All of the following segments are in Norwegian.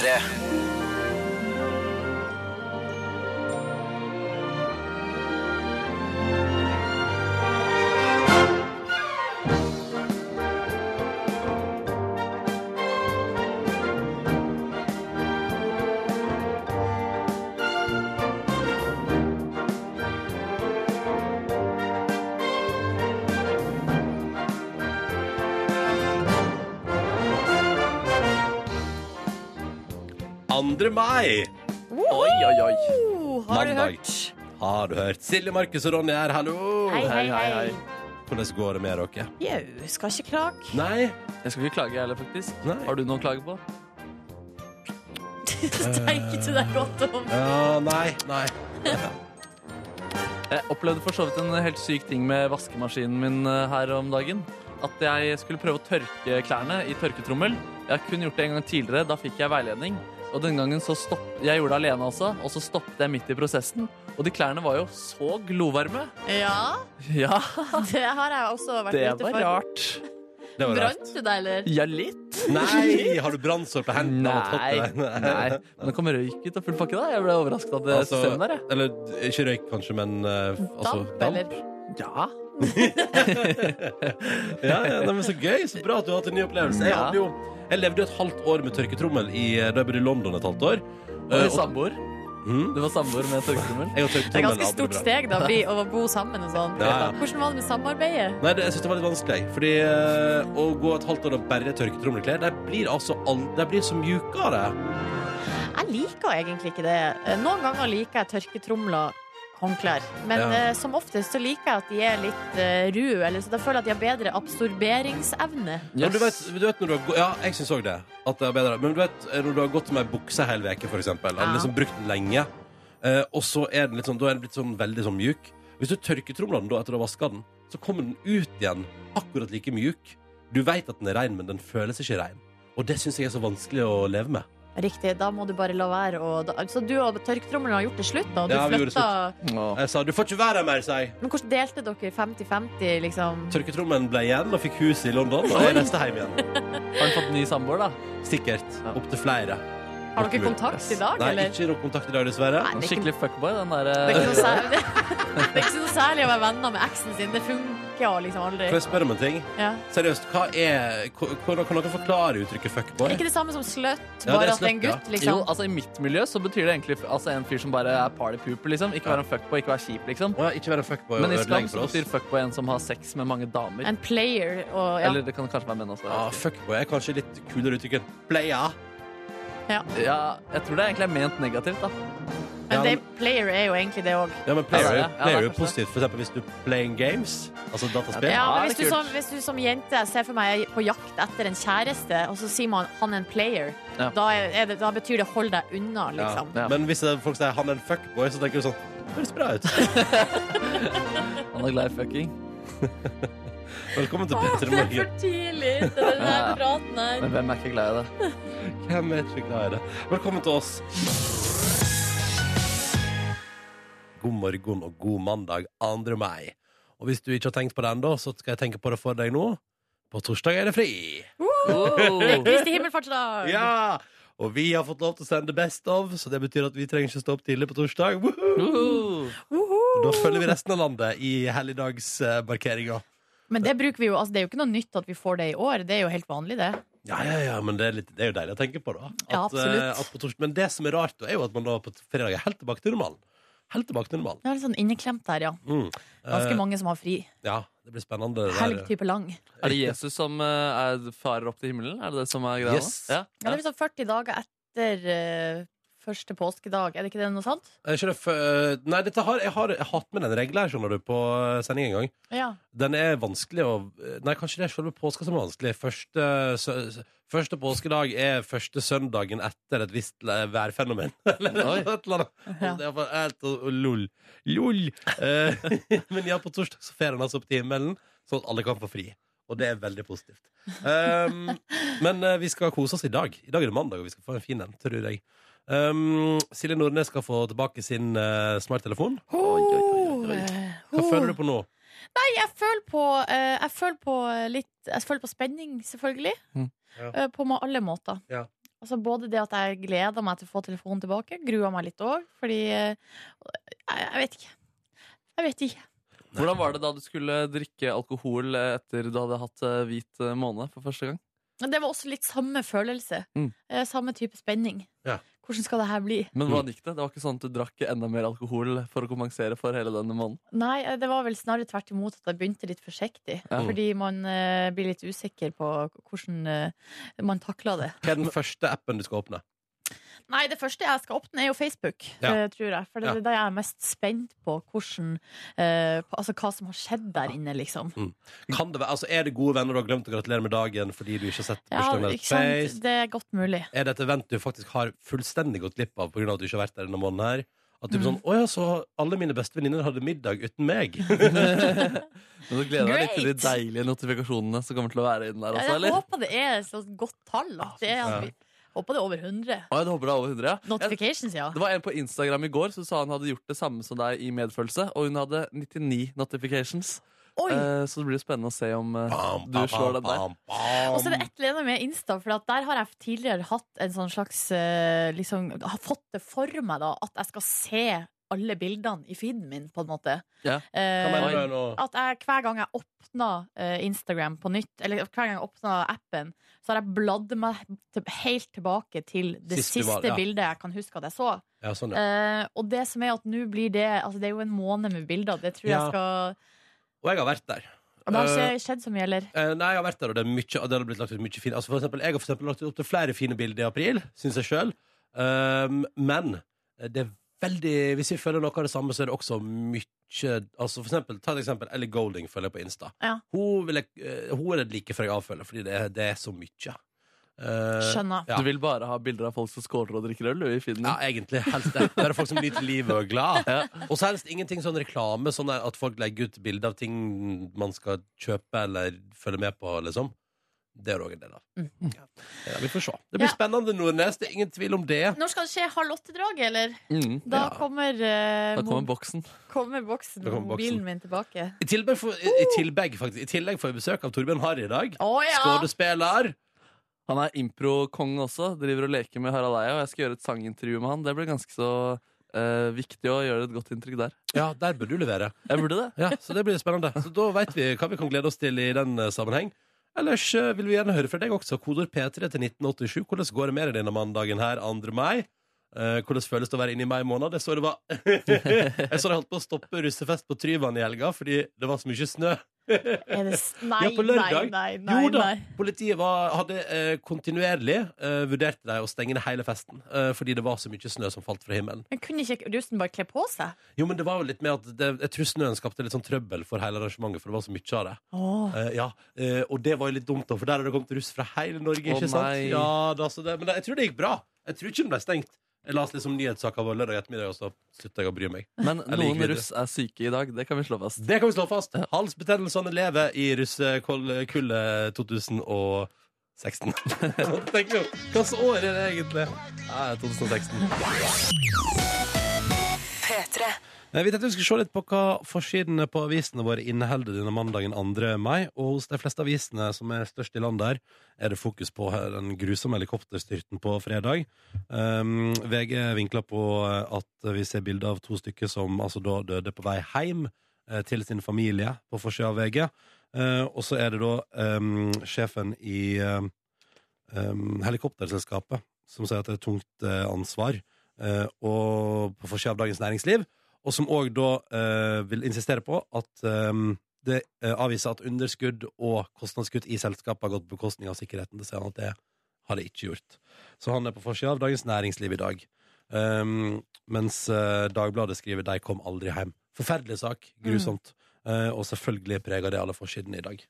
P3. Andre mai. Oi, oi, oi. Har du Mandag. hørt? Har du hørt? Silje, Markus og Ronny her, hallo! Hei, hei, hei, hei. hei. Hvordan går det med dere? Jau, skal ikke klage. Nei? Jeg skal ikke klage, jeg heller, faktisk. Nei. Har du noe å klage på? Tenk til deg godt om? Ja, nei, nei. Jeg opplevde for så vidt en helt syk ting med vaskemaskinen min eh, her om dagen. At jeg skulle prøve å tørke klærne i tørketrommel. Jeg har kun gjort det en gang tidligere. Da fikk jeg veiledning. Og den gangen så stopp... Jeg gjorde det alene også, og så stoppet jeg midt i prosessen. Og de klærne var jo så glovarme. Ja, Ja, det har jeg også vært det ute var for. rart. Det var rart. Brant du deg, eller? Ja, litt. Nei! Har du brannsår på hendene? og Nei. Nei. Men det kom røyk ut av full pakke da. Jeg ble overrasket av det Altså, systemet der. jeg. Eller ikke røyk, kanskje, men uh, altså, Damp, eller? Ja. Ja, ja, nei, men Så gøy! Så bra at du har hatt en ny opplevelse. Jeg, hadde jo, jeg levde jo et halvt år med tørketrommel i, da jeg bodde i London et halvt år. Og Eh, du samboer. mm, Du var samboer med tørketrommel. jeg Det er ganske stort steg da, bli, å bo sammen og sånn. Ja, ja. Hvordan var det med samarbeidet? Nei, det, jeg synes det var litt vanskelig. Fordi eh, å gå et halvt år og bare tørketrommelklær, de blir altså all, de blir så mjukere. Jeg liker egentlig ikke det. Eh, Noen ganger liker jeg tørketromler håndklær. Men Ja. uh, som oftest så liker jeg at de er litt uh, ru, eller så da føler jeg at de har bedre absorberingsevne. Men du vet, du vet når du har Ja, jeg syns òg det. At det er bedre. Men du vet når du har gått med ei bukse hele uke, for eksempel, eller liksom brukt den lenge, uh, og så er den litt sånn, da er den blitt sånn veldig sånn mjuk. Hvis du tørketromler den da etter å ha vaska den, så kommer den ut igjen akkurat like mjuk. Du vet at den er rein, men den føles ikke rein. Og det syns jeg er så vanskelig å leve med. Riktig, da må du bare la være å da, Så du og tørketrommelen har gjort det slutt, da? Du Ja, vi gjorde det flytta Jeg sa du får ikke være her mer, sa jeg. Men hvordan delte dere 50-50, liksom? Tørketrommelen ble igjen og fikk hus i London, og jeg reiste hjem igjen. Har du fått ny samboer, da? Sikkert. Ja. Opptil flere. Har dere kontakt i dag, Nei, eller? ikke noe kontakt i dag, dessverre. Nei, det er ikke- Skikkelig fuckboy, den der Det er ikke eh, noe særlig, det er ikke noe særlig å være venner med eksen sin. Det funker liksom aldri. Kan jeg spørre om en ting? Ja. Seriøst, hva er Hvordan kan dere forklare uttrykket fuckboy? Ikke det samme som slut, Ja, det bare er at det er en slut, ja. gutt, liksom. Jo, altså I mitt miljø så betyr det egentlig altså, en fyr som bare er partypooper. Liksom. Ikke være en fuckboy, ikke være kjip, liksom. Å, ja, ikke være en fuckboy Men i islam ødelegge så for oss. betyr fuckboy en som har sex med mange damer. En player og ja. Eller det kan kanskje være menn også. Ja, fuckboy er kanskje litt kulere uttrykk enn playa. Ja, jeg tror det egentlig er ment negativt. da Men det, player er jo egentlig det òg. Ja, men player, Ja, er player. Ja, er jo positivt. For eksempel hvis du playing games, altså dataspill. Ja, men hvis du, som, hvis du som jente ser for meg er på jakt etter en kjæreste, og så sier man han er en player, Ja. da, er det, da betyr det hold deg unna, liksom. Ja. Men hvis folk sier han er en fuckboy, så tenker du sånn Høres bra ut. Han er glad i fucking. Velkommen til Åh, Morgen. det er for tidlig, det er den der praten her. Men hvem er ikke glad i det? Hvem er ikke glad i det? Velkommen til oss. God morgen og god mandag 2. mai. Og hvis du ikke har tenkt på det ennå, så skal jeg tenke på det for deg nå. På torsdag er det fri. Oh. Kristi himmelfartsdag! Ja! Og vi har fått lov til å sende Best of, så det betyr at vi trenger ikke stå opp tidlig på torsdag. Woohoo! Woohoo! Da følger vi resten av landet i helligdagsmarkeringa. Men det bruker vi jo, altså det er jo ikke noe nytt at vi får det i år. Det er jo helt vanlig, det. Ja, ja, ja, men det er, litt, det er jo deilig å tenke på, da. At, Ja, absolutt. eh, at på tors- men det som er rart, da, er jo at man da på fredag er helt tilbake til normalen. Helt tilbake til normalen. Det er litt sånn inneklemt der, ja. Mm. Ganske Eh, mange som har fri. Ja, det blir spennende. det der. Helg type lang. Er det Jesus som eh, er farer opp til himmelen? Er det det som er greia? nå? Yes. Ja. Ja, det er liksom 40 dager etter eh, første påskedag. Er det ikke det noe sånt? Er ikke det f- Nei, dette har, jeg har jeg har hatt med den regelen her, skjønner du, på sending en gang. Ja. Den er vanskelig å Nei, kanskje det er selve påska som er vanskelig. Første, sø- første påskedag er første søndagen etter et visst le- værfenomen. Eller et eller annet. Ja. Det er bare helt og- og lol. Lol. Eh, Men ja, på torsdag så fer han altså opp til himmelen, sånn at alle kan få fri. Og det er veldig positivt. Um, men eh, vi skal kose oss i dag. I dag er det mandag, og vi skal få en fin en, tror jeg. Um, Silje Nordnes skal få tilbake sin uh, smarttelefon. Hva føler du på nå? Nei, jeg føler på, eh, jeg føler på litt Jeg føler på spenning, selvfølgelig. Mm. Ja. Eh, på alle måter. Ja. Altså Både det at jeg gleder meg til å få telefonen tilbake, gruer meg litt òg, fordi eh, jeg, jeg vet ikke. Jeg vet ikke. Hvordan var det da du skulle drikke alkohol etter du hadde hatt eh, hvit eh, måned for første gang? Men det var også litt samme følelse. Mm. Eh, Samme type spenning. Ja. Hvordan skal det her bli? Men hvordan gikk det? Det var ikke sånn at du drakk enda mer alkohol for å kompensere for hele denne måneden? Nei, eh, det var vel snarere tvert imot at jeg begynte litt forsiktig. Ja. Fordi man uh, blir litt usikker på hvordan uh, man takler det. Hva er den første appen du skal åpne? Nei, det første jeg skal åpne, er jo Facebook, Ja. tror jeg. For det Ja. er det jeg er mest spent på hvordan eh, på, Altså hva som har skjedd der inne, liksom. Kan det være, altså Er det gode venner du har glemt å gratulere med dagen fordi du ikke har sett Ja, bursdagen ikke deres sant? face? Det er godt mulig. Er det et event du faktisk har fullstendig gått glipp av pga. at du ikke har vært der denne måneden? her? At du Mm. er sånn, å ja, så alle mine beste venninner hadde middag uten meg. Men du gleder deg litt til de deilige notifikasjonene som kommer til å være inn der Ja, også, jeg eller? håper det er et sånt godt tall. At det er, Ja. at vi, håper det er over 100. Å, jeg håper det er over 100, ja. Notifications, ja. det var en på Instagram i går som sa han hadde gjort det samme som deg i medfølelse, og hun hadde 99 notifications. Oi! Eh, så det blir jo spennende å se om eh, Bam, du bam, slår den der. bam, bam. Og så er det et eller annet med Insta, for at der har jeg tidligere hatt en sånn slags eh, liksom, Har fått det for meg, da, at jeg skal se alle bildene i feeden min, på en måte. Yeah. Eh, du at jeg, hver gang jeg åpner eh, Instagram på nytt, eller hver gang jeg åpner appen, så har jeg bladd meg helt tilbake til det siste, siste var- ja. bildet jeg kan huske at jeg så. Ja, sånn, ja. Uh, og det som er at nå blir det Altså, det er jo en måned med bilder. Det tror jeg skal Og jeg har vært der. Det har Eh, ikke skjedd så mye, eller? Uh, nei, jeg har vært der, og det, mye, det har blitt lagt ut mye fint. Altså, for eksempel, jeg har for eksempel lagt ut opp til flere fine bilder i april, syns jeg sjøl. men eh, det er veldig Hvis vi føler noe av det samme, så er det også mye Altså for eksempel, Ta et eksempel. Ellie Golding følger jeg på Insta. Ja. Hun, vil jeg, eh, hun er det like før jeg avfølger, fordi det det er så mye. Uh, Skjønner. ja. Du vil bare ha bilder av folk som skåler og drikker øl i feeden? Ja, egentlig. Helst det. Bare folk som nyter livet og er glad. Ja. Og så helst ingenting sånn reklame, sånn at folk legger ut bilder av ting man skal kjøpe eller følge med på, liksom. Det er òg en del av. Mm. Ja. Ja, vi får se. Det blir Ja. spennende, Nordnes. Det er ingen tvil om det. Når skal det skje halv åtte-draget, eller? Mm. Da Ja. kommer, uh, Da kommer boksen. kommer boksen, og mobilen min tilbake. I tillegg, får, i, i, tillegg, faktisk, I tillegg får vi besøk av Torbjørn Harry i dag. Oh, ja! Skuespiller. Han er impro-kong også. Driver og leker med Harald Eia. Og jeg skal gjøre et sangintervju med han. Det blir ganske så eh, viktig å gjøre et godt inntrykk der. Ja, der bør du levere. Jeg burde det. Ja, Så det blir spennende. Så Da vet vi hva vi kan glede oss til i den eh, sammenheng. Ellers eh, vil vi gjerne høre fra deg også. Kodord P3 til 1987. Hvordan går det med deg denne mandagen her, 2. mai? Eh, hvordan føles det å være inne i mai måned? Jeg så det var Jeg så de holdt på å stoppe russefest på Tryvann i helga fordi det var så mye snø. Nei, Ja, på lørdag. nei, nei, nei, Jo da, politiet var, hadde eh, kontinuerlig eh, vurdert deg å stenge ned hele festen eh, fordi det var så mye snø som falt fra himmelen. Men kunne ikke russen bare kle på seg? Jo, men det var jo litt med at det, Jeg tror snøen skapte litt sånn trøbbel for hele arrangementet, for det var så mye av det. Oh. Ja, eh, Og det var jo litt dumt, da, for der har det kommet russ fra hele Norge. Ikke sant? Ja, da, så det, Men jeg tror det gikk bra. Jeg tror ikke den ble stengt. Jeg leste liksom nyhetssaker på lørdag ettermiddag, og så slutta jeg å bry meg. Men noen videre. russ er syke i dag. Det kan vi slå fast. Det kan vi slå fast. Halsbetennelsene lever i russekullet 2016. Tenk jo, Hva slags år er det egentlig? Ja, 2016. Eh, Vi tenkte vi skulle se litt på hva forsidene på avisene våre inneholder denne mandagen 2. mai. Og hos de fleste avisene som er størst i landet her, er det fokus på den grusomme helikopterstyrten på fredag. Um, VG vinkler på eh, at vi ser bilder av to stykker som altså da døde på vei hjem eh, til sin familie på forsida av VG. Uh, og så er det da um, sjefen i um, helikopterselskapet som sier at det er tungt eh, ansvar, Uh, og på forsida av Dagens Næringsliv og som òg da eh, vil insistere på at eh, det eh, avviser at underskudd og kostnadskutt i selskapet har gått på bekostning av sikkerheten. Det sier han at det har det ikke gjort. Så han er på forsida av Dagens Næringsliv i dag. Um, mens eh, Dagbladet skriver 'De kom aldri hjem'. Forferdelig sak. Grusomt. Eh, og selvfølgelig preger det alle forsidene i dag.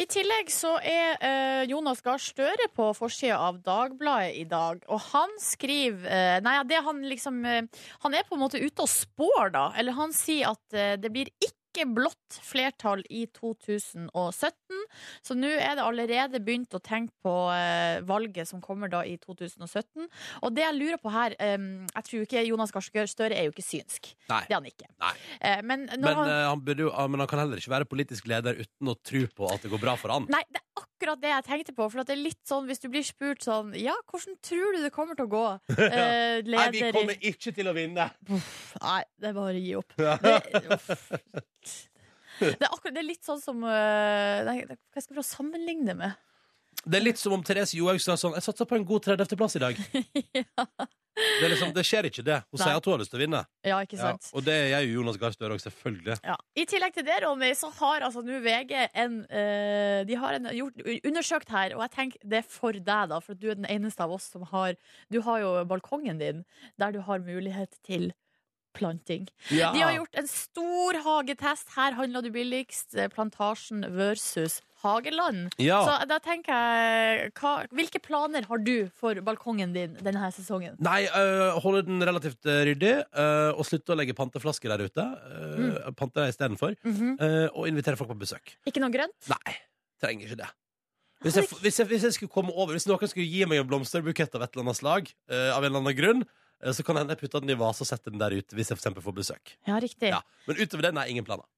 I tillegg så er eh, Jonas Gahr Støre på forsida av Dagbladet i dag, og han skriver eh, Nei, det han liksom eh, Han er på en måte ute og spår, da. Eller han sier at eh, det blir ikke blått flertall i 2017. Så nå er det allerede begynt å tenke på eh, valget som kommer da i 2017. Og det jeg lurer på her Jeg tror ikke Jonas Gahr Støre er jo ikke synsk. Nei. Det er han ikke. Eh, men, Men, han, eh, han burde jo, men han kan heller ikke være politisk leder uten å tro på at det går bra for han. Nei, det er akkurat akkurat det jeg tenkte på. For at det er litt sånn, hvis du blir spurt sånn Ja, hvordan tror du det kommer til å gå? Eh, Nei, vi kommer ikke til å vinne! Nei, det er bare å gi opp. Det, uff. det, er akkurat, det er litt sånn som eh, nei, Hva skal jeg prøve å sammenligne med? Det er litt som om Therese Johaug sa sånn Jeg satser på en god 30.-plass i dag. Det, er liksom, det skjer ikke, det. Hun Nei. sier at hun har lyst til å vinne. Ja, ikke Ja, og det gjør jo Jonas Gahr Støre òg, selvfølgelig. Ja. I tillegg til det, Ronny, så har altså nå VG en uh, De har en, gjort, undersøkt her, og jeg tenker det er for deg, da, for du er den eneste av oss som har Du har jo balkongen din der du har mulighet til planting. Ja. De har gjort en stor hagetest. Her handler det billigst eh, Plantasjen versus Hageland. Ja. Så da tenker jeg hva, Hvilke planer har du for balkongen din denne sesongen? Nei, øh, holde den relativt øh, ryddig, øh, og slutte å legge panteflasker der ute. Uh, Pante dem istedenfor. Mhm. øh, og invitere folk på besøk. Ikke noe grønt? Nei, trenger ikke det. Hvis jeg, hvis, jeg, hvis jeg skulle komme over Hvis noen skulle gi meg en blomsterbukett av et eller annet slag, øh, av en eller annen grunn, øh, så kan hende jeg putte den i vase og sette den der ute hvis jeg for eksempel får besøk. Ja, riktig. Ja. Men utover det, nei, ingen planer.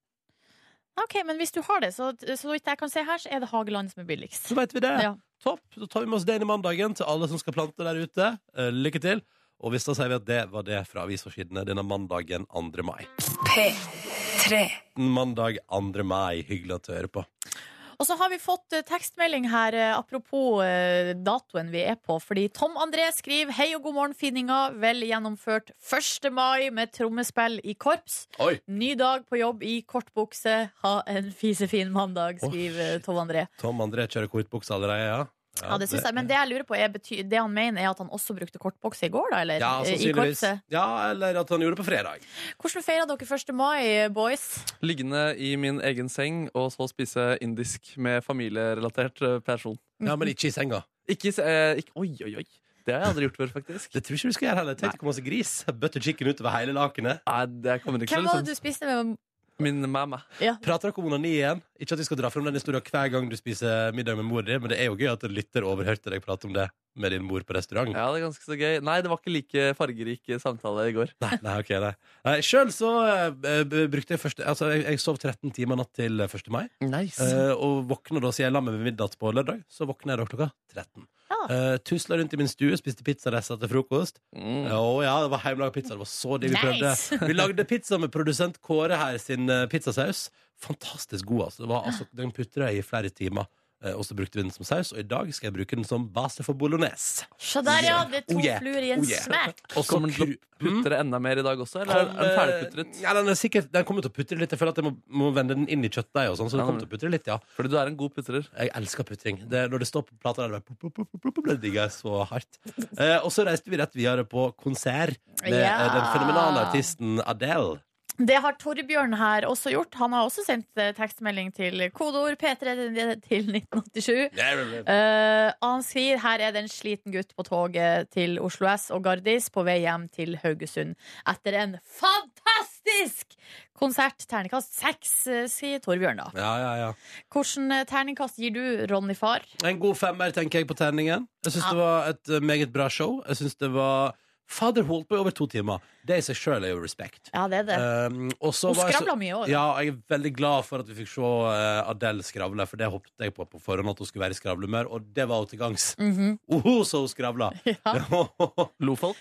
Ok, Men hvis du har det, så, så vidt jeg kan se her, så er det Hageland som er billigst. Så vet vi det. Ja. Topp. Da tar vi med oss det inn i mandagen til alle som skal plante der ute. Eh, lykke til. Og hvis da sier vi at det var det fra avisforsidene denne mandagen 2. mai. P3. Mandag 2. mai. Hyggelig at du hører på. Og så har vi fått eh, tekstmelding her, eh, apropos eh, datoen vi er på. Fordi Tom André skriver Hei og god morgen, finninga. Vel gjennomført 1. mai med trommespill i korps. Oi! Ny dag på jobb i kortbukse. Ha en fisefin mandag, skriver skriver Tom André. Tom André kjører kortbukse allerede, ja? Ja, det synes jeg. Men det jeg lurer på er bety det han mener, er at han også brukte kortbokse i går, da? Eller Ja, i sannsynligvis. korpset? Ja, eller at han gjorde det på fredag. Hvordan feira dere 1. mai, boys? Liggende i min egen seng og så spise indisk med familierelatert eh, person. Ja, Men ikke i senga. Ikke, i eh, ikke Oi, oi, oi. Det har jeg aldri gjort før, faktisk. Det tror jeg ikke du skal gjøre heller. Tenk deg hvor masse gris. Butter chicken utover hele lakenet. Nei, det kommer ikke Hvem til var det du liksom. spiste med? Min mamma. Ja. Prater dere om onani igjen? Ikke at vi skal dra frem den historien hver gang du spiser middag med mor di, men det er jo gøy at en lytter overhørte deg prate om det med din mor på restaurant. Ja, det er ganske så gøy. Nei, det var ikke like fargerik samtale i går. Nei, nei, ok, nei. nei Sjøl så uh, brukte jeg første Altså, jeg, jeg sov 13 timer natt til 1. mai. Nice. Uh, og våkna da, siden jeg la meg ved midnatt på lørdag, så våkna jeg da klokka 13. Ja. Uh, Tusla rundt i min stue, spiste pizzarester til frokost. Mm. Å ja, det var hjemmelaga pizza. Det var så digg. Vi prøvde Vi lagde pizza med produsent Kåre her sin pizzasaus. Fantastisk god. altså, det var, altså Den putra jeg i flere timer. eh, og så brukte vi den som saus, og i dag skal jeg bruke den som base for bolognese. Så der, ja! Det er to Oh yeah. fluer i en Oh yeah. smekk. Og så Kommer den til å Mm. det enda mer i dag også, eller er den eh, ferdigputret? Ja, den, er sikkert, den kommer til å putre litt. Jeg føler at jeg må, må vende den inn i kjøttdeig, og sånn, så den Ja, kommer til å putre litt, ja. Fordi du er en god putrer. Jeg elsker putring. Det, når det står på plata der, det, digger jeg så hardt. Eh, og så reiste vi rett videre på konsert med Ja. eh, den fenomenale artisten Adele. Det har Torbjørn her også gjort. Han har også sendt eh, tekstmelding til kodeord P3 til 1987. Uh, han sier her er det en sliten gutt på toget til Oslo S og Gardis på vei hjem til Haugesund etter en fantastisk konsert. Terningkast seks, eh, sier Torbjørn da. Ja, ja, ja. Hvordan eh, terningkast gir du, Ronny Far? En god femmer, tenker jeg, på terningen. Jeg syns Ja. det var et eh, meget bra show. Jeg synes det var Fader holdt på i over to timer. Det i seg sjøl er jo respekt. Ja, det er det. Um, og så Hun var skravla mye òg. Ja, jeg er veldig glad for at vi fikk se uh, Adele skravle, for det håpet jeg på på forhånd at hun skulle være i skravlehumør, og det var hun til gangs. Mhm. Oho, så hun skravla! Ja. Lo folk?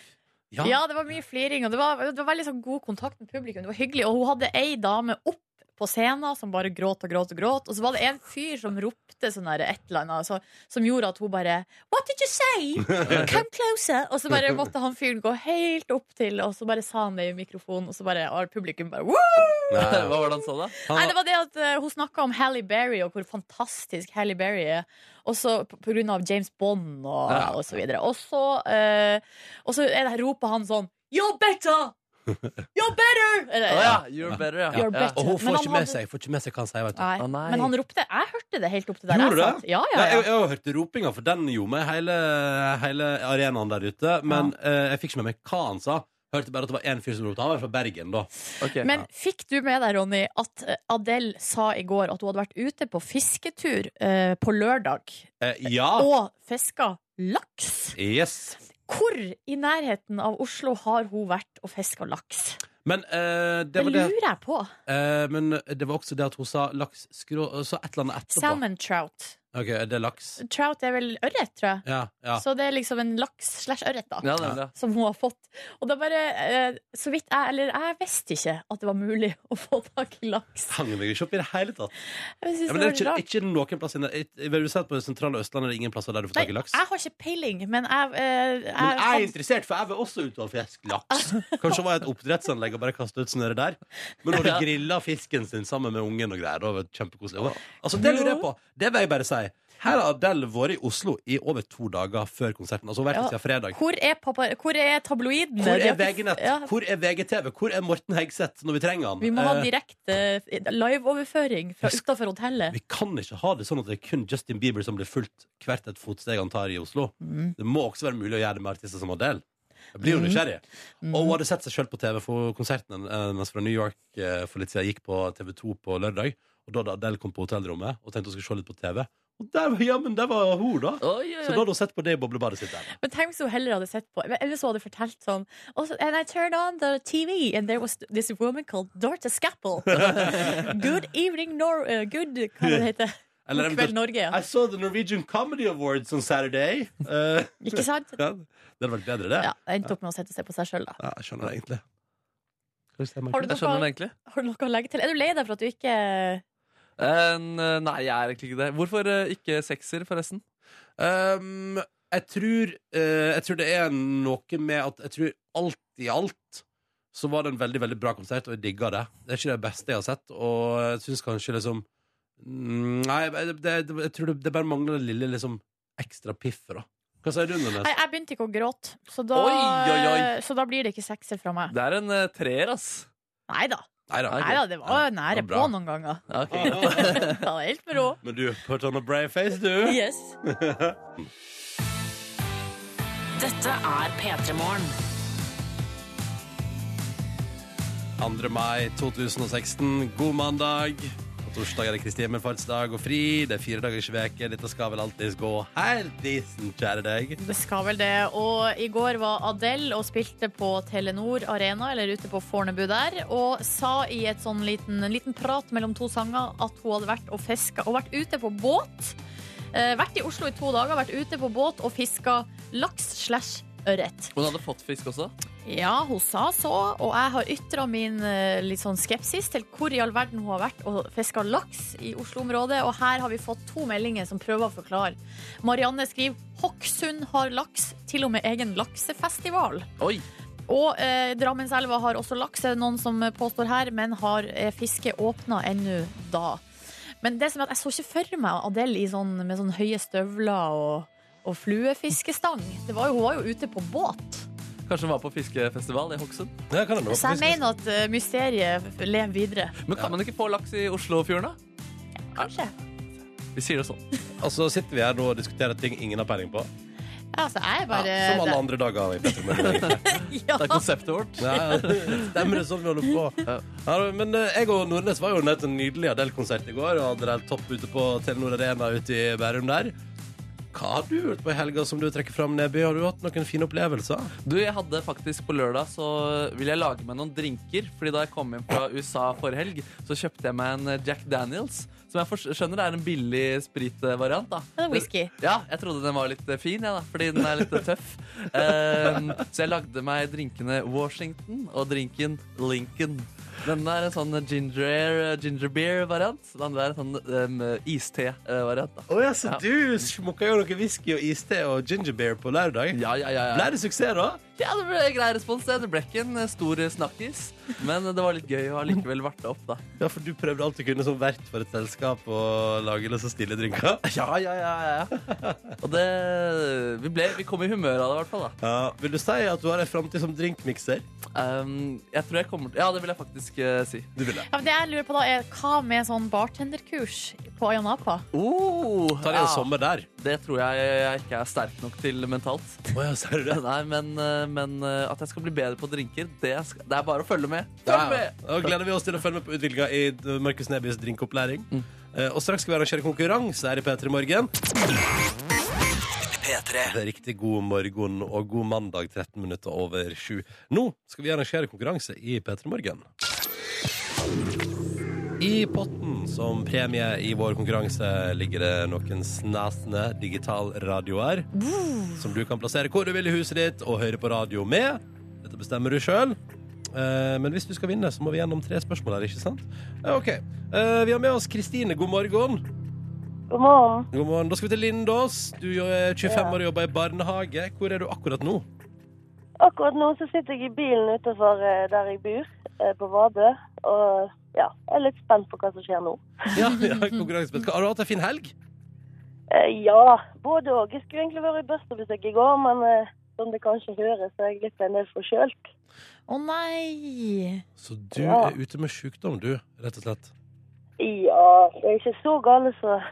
ja. Ja, det var mye fliring, og det var, det var veldig sånn god kontakt med publikum. Det var hyggelig, Og hun hadde ei dame opp på scenen som bare gråt og gråt og gråt. Og så var det en fyr som ropte sånn der et eller annet, så, som gjorde at hun bare What did you say? Come closer! Og så bare måtte han fyren gå helt opp til, og så bare sa han det i mikrofonen, og så bare og publikum bare Woo! Hva var det han sa da? Han Nei, det var det at uh, Hun snakka om Halle Berry og hvor fantastisk Halle Berry er. Og så på grunn av James Bond og, Ja. og så videre. Og så, uh, og så er det, roper han sånn You're better! You're better! Eller, Å ja, you're better, ja. You're better. og hun Men får han ikke med hadde- seg, får ikke med seg hva han sier. Vet du. Nei. Å, nei. Men han ropte. Jeg hørte det helt opp til der Gjorde du jeg det? satt. Ja, Ja, ja, jeg, jeg har hørt ropinga, for den gjorde meg hele, hele arenaen der ute. Men eh, jeg fikk ikke med meg hva han sa. Hørte bare at det var én fyr som ropte. Han var fra Bergen, da. Ok. Men fikk du med deg, Ronny, at eh, Adele sa i går at hun hadde vært ute på fisketur eh, på lørdag Eh, ja. og fiska laks? Yes. Hvor i nærheten av Oslo har hun vært og fiska laks? Men eh, det Det var det. lurer jeg på. Eh, men det var også det at hun sa laks skrå Så et eller annet etterpå. Salmon trout. Ok, er det laks? Trout er vel ørret, tror jeg. Ja, ja. Så det er liksom en laks slash ørret, da. Ja, det er det. Som hun har fått. Og da bare eh, Så vidt jeg Eller jeg visste ikke at det var mulig å få tak i laks. Hang meg ikke opp i det hele tatt. Jeg synes Ja, men det er det ikke, ikke noen plass inne. Vil si at På det sentrale Østlandet er det ingen plasser der du får tak i Nei, laks. jeg har ikke peiling, men jeg, eh, jeg, Men jeg er interessert, for jeg vil også ut og fiske laks. Kanskje var jeg et oppdrettsanlegg og bare kastet ut snøret der. Men når du grilla fisken sin sammen med ungen og greier, det var det kjempekoselig. Altså, det lurer jeg på. Det vil jeg bare si. Her har Adele vært i Oslo i over to dager før konserten. Altså hvert vært Ja. siden fredag. Hvor er, pappa, hvor er tabloiden? Hvor er VG-nett? Ja, Hvor er VGTV? Hvor er Morten Hegseth når vi trenger han? vi må ha Eh, direkte eh, liveoverføring fra utafor hotellet. Vi kan ikke ha det sånn at det er kun Justin Bieber som blir fulgt hvert et fotsteg han tar i Oslo. Mm. Det må også være mulig å gjøre det med artister som Adele. Jeg blir jo nysgjerrig. Mm. Og hun hadde sett seg sjøl på TV, for konserten hennes fra New York eh, for litt siden gikk på TV2 på lørdag. Og da hadde Adele kom på hotellrommet og tenkte hun skulle se litt på TV. Og der, ja, men der var hun, da! Oi, oi, Så da hadde hun sett på det i boblebadet sitt. der Men tenk hvis hun heller hadde sett på Eller så hadde hun fortalt sånn also, And I turned on the TV And there was this woman called Dorte Scapple. Good evening Nor uh, Good Hva det heter Eller God kveld Norge ja. I saw the Norwegian Comedy Awards on Saturday. Uh, Ikke sant? ja, det hadde vært bedre, det. Ja, endte opp med å sette seg på seg selv da Ja, jeg skjønner det egentlig. Har du Markus? Jeg skjønner det noe, egentlig. har du noe å legge til? Er du lei deg for at du ikke Eh, nei, jeg er egentlig ikke det. Hvorfor eh, ikke sekser, forresten? Um, jeg tror uh, Jeg tror det er noe med at Jeg tror alt i alt så var det en veldig veldig bra konsert, og jeg digga det. Det er ikke det beste jeg har sett, og jeg syns kanskje liksom mm, Nei, det, det, jeg tror det, det bare mangler det lille liksom ekstra piffet, da. Hva sier du, Nordnes? Nei, jeg begynte ikke å gråte Så da, Oi, oi, oi. Så da blir det ikke sekser fra meg Det er en uh, treer, ass. Neida, Neida. Nei. Det var nære det var bra. på noen ganger Ja, ok, greit. Det var helt med ro Men du, put on a brave face, du. Yes Dette er P3 Morgen. 2. mai 2016. God mandag. Torsdag er det Kristi himmelfartsdag og fri. Det er fire dagers uke. Dette skal vel alltids gå helt decent, kjære deg. Det skal vel det. Og i går var Adele og spilte på Telenor Arena, eller ute på Fornebu der, og sa i et sånn liten, en liten prat mellom to sanger at hun hadde vært og fiska og vært ute på båt. Eh, vært i Oslo i to dager, vært ute på båt og fiska laks slash ørret. Hun hadde fått fisk også. Ja, hun sa så, og jeg har ytra min eh, litt sånn skepsis til hvor i all verden hun har vært og fiska laks i Oslo-området. Og her har vi fått to meldinger som prøver å forklare. Marianne skriver Hokksund har laks, til og med egen laksefestival. Oi! Og eh, Drammenselva har også laks, er det noen som påstår her, men har eh, fisket åpna ennå da. Men det som er at jeg så ikke for meg Adele i sånn, med sånn høye støvler og, og fluefiskestang. Det var jo, hun var jo ute på båt. Kanskje hun var på fiskefestival i Hokksund. Ja, kan. Så jeg mener at eh, mysteriet lever videre. Men kan man ikke få laks i Oslofjorden, da? Kanskje. Vi sier det sånn. Og så sitter vi her nå og diskuterer ting ingen har peiling på. Ja, altså, jeg er bare Ja, som alle andre dager. i Petter. Ja. Det er konseptet vårt. Ja, stemmer det sånn vi holder på. Ja, men eh, jeg og Nordnes var jo nede til en nydelig Adele-konsert i går. Og hadde det helt topp ute på Telenor Arena ute i Bærum der. Hva har du gjort på i helga som du trekker fram, Neby? Har du hatt noen fine opplevelser? Du, jeg hadde faktisk På lørdag så ville jeg lage meg noen drinker. Fordi da jeg kom hjem fra USA forrige helg, så kjøpte jeg meg en eh, Jack Daniels. Som jeg skjønner er en billig spritvariant. da Det er whisky. Ja, jeg trodde den var litt eh, fin, ja, da, fordi den er litt eh, tøff. Um, så jeg lagde meg drinkene Washington og drinken Lincoln. Denne er en sånn ginger, ginger beer-variant. Den andre er en sånn um, iste-variant. da Å ja, så Ja. du smokka jo noe whisky og iste og ginger beer på lørdag. Ja, ja, ja, ja. Ble det suksess, da? Ja, det ble grei respons. Det ble ikke en eh, stor snakkis, men det var litt gøy å ha likevel vært det opp, da. Ja, for du prøvde alt du kunne som vert for et selskap å lage litt så stille drinker. Ja, ja, ja, ja. Og det Vi, ble, vi kom i humør av det, i hvert fall. da Ja, vil du si at du har en framtid som drinkmikser? um, Jeg tror jeg kommer Ja, det vil jeg faktisk uh, si. Du vil det. Ja, men det jeg lurer på da er Hva med sånn bartenderkurs på Ayanapa? Oh, Ta deg en ja. sommer der. Det tror jeg jeg ikke er sterk nok til mentalt. Oh, ja, ser du det? Nei, men, eh, men eh, at jeg skal bli bedre på drinker, det, skal, det er bare å følge med. Ja, Følg med! Da gleder vi oss til å følge med på utviklinga i eh, Markus Nebys drinkopplæring. Mm. Og straks skal vi arrangere konkurranse her i P3 Morgen. Det er riktig god morgen og god mandag 13 minutter over sju. Nå skal vi arrangere konkurranse i P3 Morgen. I potten som premie i vår konkurranse ligger det noen snasende digitalradioer som du kan plassere hvor du vil i huset ditt og høre på radio med. Dette bestemmer du sjøl. Men hvis du skal vinne, så må vi gjennom tre spørsmål her, ikke sant? Eh, OK. Eh, Vi har med oss Kristine. God morgen. God morgen. God morgen. Da skal vi til Lindås. Du er 25 år og jobber i barnehage. Hvor er du akkurat nå? Akkurat nå så sitter jeg i bilen utenfor eh, der jeg bor, eh, på Vadø. Og ja, jeg er litt spent på hva som skjer nå. Ja, ja konkurransespent. Har du hatt en fin helg? Eh, Ja, både og. Jeg skulle egentlig vært i Bøsterbesøk i går, men eh, som det kanskje høres, så er jeg litt en del forkjølt. Å nei! Så du Ja. er ute med sykdom, du, rett og slett. Ja, det er ikke så gale som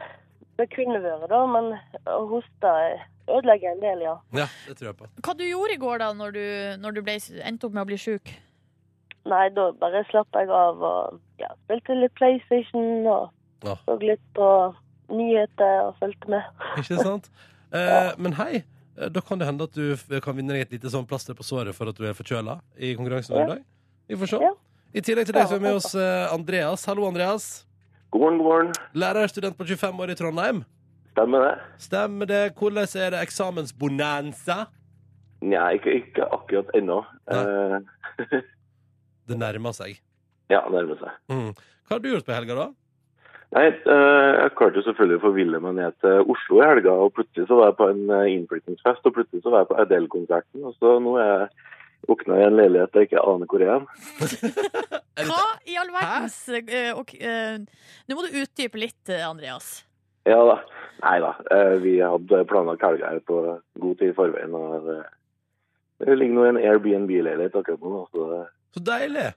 det kunne vært, da, men å hoste ødelegger en del, ja. Ja, det tror jeg på. Hva du gjorde i går da, når du, når du ble, endte opp med å bli sjuk? Nei, da bare slapp jeg av og ja, spilte litt PlayStation og Ja. så litt på nyheter og fulgte med. Ikke sant? Eh, men hei, eh, da kan det hende at du kan vinne deg et lite sånn plaster på såret for at du er forkjøla i konkurransen ja. i dag. Vi får se. Ja. I tillegg til deg så er vi med oss eh, Andreas. Hallo, Andreas. God morgen, god morgen. Lærerstudent på 25 år i Trondheim. Stemmer det? Stemmer det? Hvordan er det eksamensbonanza? Nei, ikke, ikke akkurat ennå. Eh, Det nærmer seg. ja, det nærmer seg. Mm. Hva har du gjort på helga, da? Nei, eh, jeg klarte jo selvfølgelig å forville meg ned til Oslo i helga, og plutselig så var jeg på en eh, innflyttingsfest, og plutselig så var jeg på Adele-konserten, og så nå er jeg våkna i en leilighet jeg ikke aner hvor jeg er. Hva i all verdens okay, ok, eh, Nå må du utdype litt, Andreas. Ja da. Nei da. eh, vi hadde planlagt helga her på god tid i forveien, og det ligger nå i en Airbnb-leilighet akkurat nå, så Så deilig!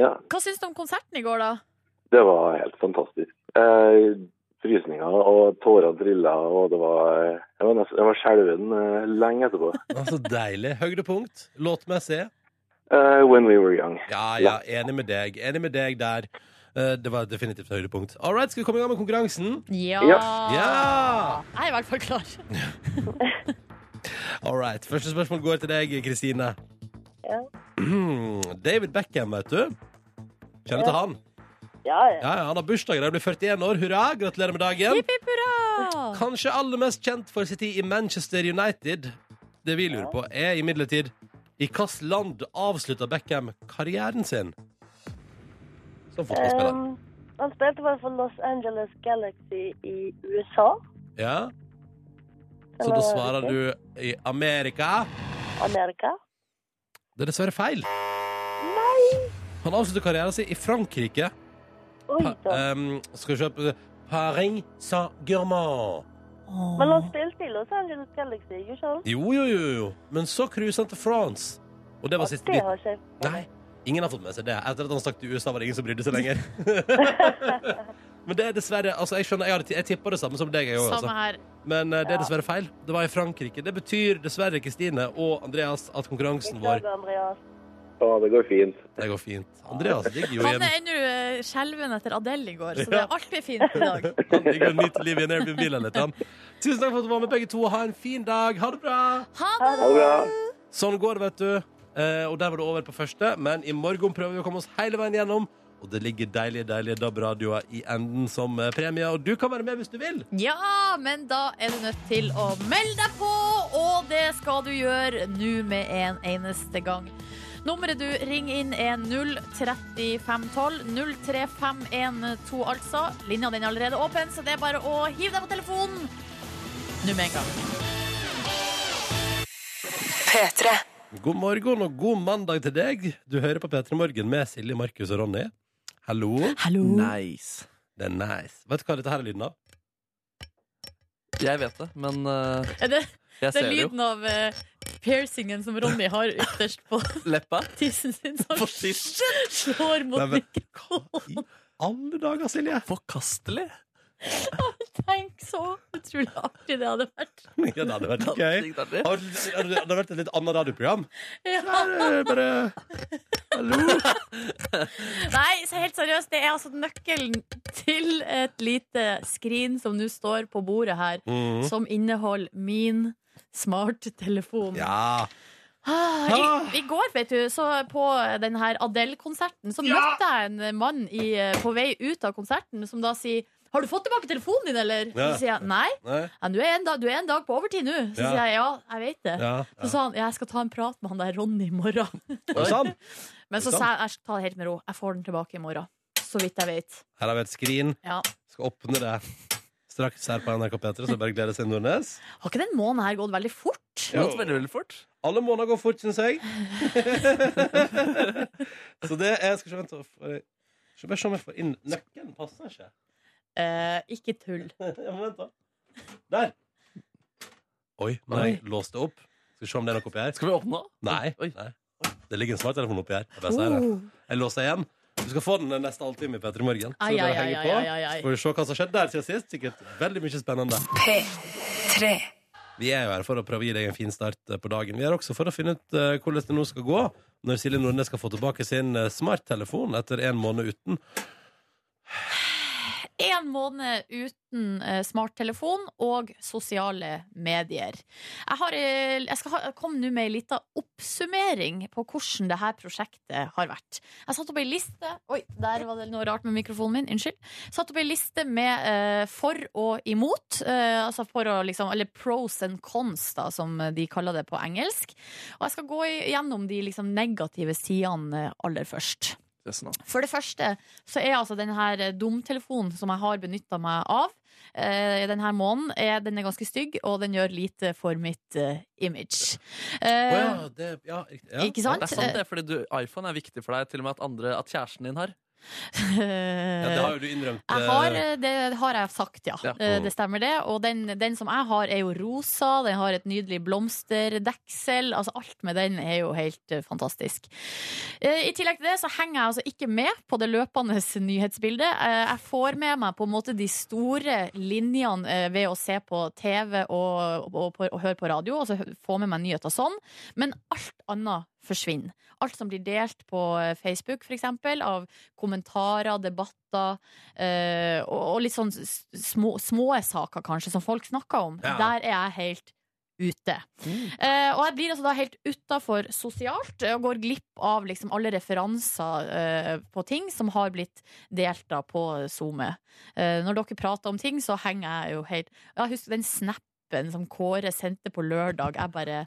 ja. Hva syns du om konserten i går, da? Det var helt fantastisk. Eh, frysninger og tårer trilla, og det var Jeg var, nesten, jeg var skjelven eh, lenge etterpå. Så deilig. Høydepunkt låtmessig. Uh, when we were young. Ja, ja, enig med deg. Enig med deg der. Uh, Det var definitivt høydepunkt. All right, skal vi komme i gang med konkurransen? Ja! Ja! Jeg er i hvert fall klar. All right. Første spørsmål går til deg, Kristine. Ja. David Beckham, vet du. Kjenner til han? Ja, ja. Ja, ja, Han har bursdag i dag, blir 41 år. Hurra! Gratulerer med dagen. Hipp, hipp, hurra! Kanskje aller mest kjent for sin tid i Manchester United. Det vi lurer på, er imidlertid i hvilket land avslutta Beckham karrieren sin? Som fotballspiller. Um, han spilte vel for Los Angeles Galaxy i USA. Ja. Så da svarer du i Amerika. Amerika. Det er dessverre feil. Nei! Han avslutter karrieren sin i Frankrike. Oi Pa, um, skal vi kjøpe Paris Saint-Germain. Men han spilte i Los Angeles Galaxy, ikke sant? Jo, jo, jo, jo. Men så cruiset han til France. Og det var siste det bit. har ikke Nei, ingen har fått med seg det. Etter at han stakk til USA, var det ingen som brydde seg lenger. Men det er dessverre Altså, jeg skjønner, jeg, hadde- jeg tippa det samme som deg, jeg også, Samme Altså. her. Men eh, det er dessverre feil. Det var i Frankrike. Det betyr dessverre, Kristine og Andreas, at konkurransen vår Ja, det går fint. Det går fint. Andreas ligger jo igjen. Han er ennå eh, skjelven etter Adele i går, så det er alltid fint i dag. Han ligger og nyter livet i en Airbnb-leilighet. han. Tusen takk for at du var med, begge to. Ha en fin dag. Ha det bra! Ha det! Ha det bra. Sånn går det, vet du. Eh, og der var det over på første, men i morgen prøver vi å komme oss hele veien gjennom. Og det ligger deilige deilige DAB-radioer i enden som eh, premie, og du kan være med hvis du vil. Ja, men da er du nødt til å melde deg på, og det skal du gjøre nå med en eneste gang. Nummeret du ringer inn er 03512. 03512, altså. Linja den er allerede åpen, så det er bare å hive deg på telefonen nå med en gang. Petre. God morgen og god mandag til deg. Du hører på P3 Morgen med Silje, Markus og Ronny. Hallo. Hallo. Nice. Det er nice. Vet du hva dette her er lyden av? Jeg vet det, men eh, Er det, jeg det er ser det jo. lyden av eh, piercingen som Ronny har ytterst på Leppa. tissen sin, som slår mot Nei, men- mikrofonen. I alle dager, Silje! Forkastelig. Tenk så utrolig artig det hadde vært. Ja, det hadde vært gøy. Det hadde vært et litt annet radioprogram? Ja. Bare, bare Hallo? Nei, så helt seriøst, det er altså nøkkelen til et lite skrin som nå står på bordet her, Mhm. som inneholder min smarttelefon. Ja. Ah, I, I går, vet du, så på denne Adele-konserten, så møtte jeg en mann i, på vei ut av konserten som da sier har du fått tilbake telefonen din, eller? Ja. Så sier jeg nei. Nei? Ja, du, er en dag, du er en dag på overtid nå. Så Ja. sier jeg ja, jeg vet det. Ja. Så sa han jeg skal ta en prat med han der Ronny i morgen. Men så sa jeg jeg skal ta det helt med ro. Jeg får den tilbake i morgen. Så vidt jeg vet. Her har vi et skrin. Ja. Skal åpne det straks her på NRK P3, så bare gleder seg Nordnes. Har ikke den måneden her gått veldig fort? Gått veldig, veldig fort. Alle måneder går fort, syns jeg. så det er Skal vi se, vent bare se om jeg får inn Nøkkelen passer ikke. Eh, ikke tull. Ja, men vent, da. Der. Oi, nå har jeg låst det opp. Skal vi se om det er noe oppi her. Skal vi åpne? Nei. Oi. nei. Det ligger en smarttelefon oppi her. Jeg, bare sier det. Oh. jeg låser igjen. Du skal få den neste halvtime i P3 Morgen. Så Ai, bare ai, henge ai, på. ai, ai, ai. Så får vi se hva som har skjedd der siden sist. Sikkert veldig mye spennende. P3. Vi er jo her for å prøve å gi deg en fin start eh, på dagen. Vi er også for å finne ut eh, hvordan det nå skal gå når Silje Nordnes skal få tilbake sin eh, smarttelefon etter en måned uten. En måned uten eh, smarttelefon og sosiale medier. Jeg, har, eh, jeg skal ha, komme nå med ei lita oppsummering på hvordan dette prosjektet har vært. Jeg satte opp ei liste Oi, der var det noe rart med mikrofonen min. Unnskyld. Satt opp ei liste med eh, for og imot. eh, altså for å liksom Eller pros and cons, da, som de kaller det på engelsk. Og jeg skal gå gjennom de liksom negative sidene aller først. Nå. For det første så er altså den her dumtelefonen som jeg har benytta meg av eh, denne måneden, er, den er ganske stygg, og den gjør lite for mitt eh, image. Å oh ja, det, ja, ja. Ikke sant? Det er sant, det, fordi du, iPhone er viktig for deg, til og med at, andre, at kjæresten din har. Ja, det har jo du innrømt. Jeg har, eh, det har jeg sagt, ja. Ja. Mm. Det stemmer det. Og den, den som jeg har, er jo rosa. Den har et nydelig blomsterdeksel. Altså alt med den er jo helt eh, fantastisk. Eh, I tillegg til det så henger jeg altså ikke med på det løpende nyhetsbildet. Eh, Jeg får med meg på en måte de store linjene eh, ved å se på TV og, og, og, og høre på radio, og så få med meg nyheter sånn. Men alt annet forsvinner. Alt som blir delt på eh, Facebook, for eksempel, av kommentarer, debatter, eh, og, og litt sånn små, små saker, kanskje, som folk snakker om. Ja. Der er jeg helt ute. Eh, og jeg blir altså da helt utafor sosialt og går glipp av liksom alle referanser eh, på ting som har blitt delt da på SoMe. Eh, når dere prater om ting, så henger jeg jo helt Jeg husker den snappen som Kåre sendte på lørdag. Jeg bare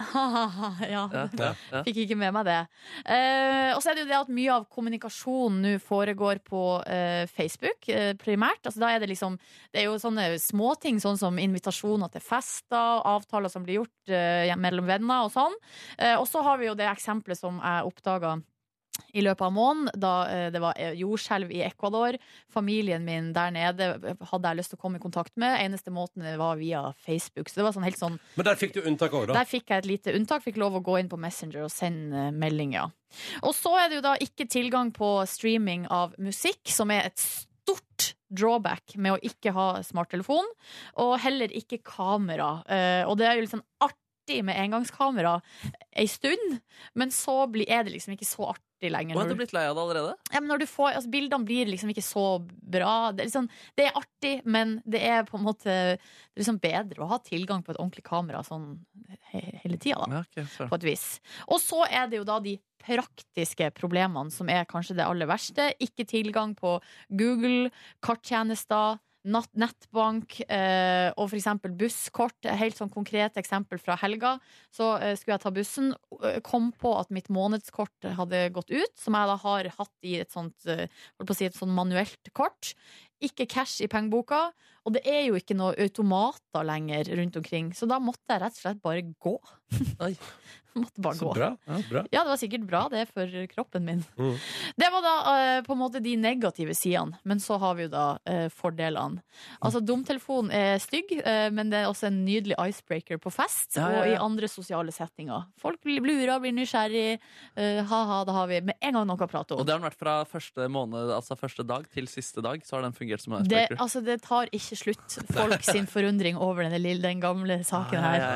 ja, Ja, ja, ja. Fikk ikke med meg det. Eh, og så er det jo det at mye av kommunikasjonen nå foregår på eh, Facebook, eh, primært. Altså, da er det liksom Det er jo sånne småting, sånn som invitasjoner til fester, avtaler som blir gjort eh, mellom venner og sånn. Eh, og så har vi jo det eksempelet som jeg oppdaga i løpet av måneden, da eh, det var eh, jordskjelv i Ecuador. Familien min der nede hadde jeg lyst til å komme i kontakt med. Eneste måten var via Facebook. Så det var sånn helt sånn Men der fikk du unntak òg, da. der fikk jeg et lite unntak. Fikk lov å gå inn på Messenger og sende melding, meldinger. Og så er det jo da ikke tilgang på streaming av musikk, som er et stort drawback med å ikke ha smarttelefon. Og heller ikke kamera. Eh, og det er jo liksom artig med engangskamera ei stund, men så er det liksom ikke så artig lenger. Og har du blitt lei av det allerede? ja, men når du får, altså Bildene blir liksom ikke så bra. Det er, liksom, det er artig, men det er på en måte det er liksom bedre å ha tilgang på et ordentlig kamera sånn he hele tida. Ja, okay. På et vis. Og så er det jo da de praktiske problemene som er kanskje det aller verste. Ikke tilgang på Google, karttjenester. Nettbank eh, og f.eks. busskort. Helt sånn konkret eksempel fra helga. Så eh, skulle jeg ta bussen, eh, kom på at mitt månedskort hadde gått ut, som jeg da har hatt i et sånt, eh, si et sånt manuelt kort. Ikke cash i pengeboka, og det er jo ikke noe automater lenger rundt omkring. Så da måtte jeg rett og slett bare gå. Måtte bare Så gå. bra. Ja, bra. Ja, det var sikkert bra det for kroppen min. Mm. Det var da uh, på en måte de negative sidene, men så har vi jo da uh, fordelene. Altså, dumtelefonen er stygg, uh, men det er også en nydelig icebreaker på fest Ja, ja, og i andre sosiale settinger. Folk blir lura, blir nysgjerrig. Ha-ha, da har vi med en gang noe å prate om. Og det har den vært fra første måned, altså første dag til siste dag. Så har den fungert som en Det, icebreaker. altså, det tar ikke slutt, folk sin forundring over denne lille, den gamle saken her.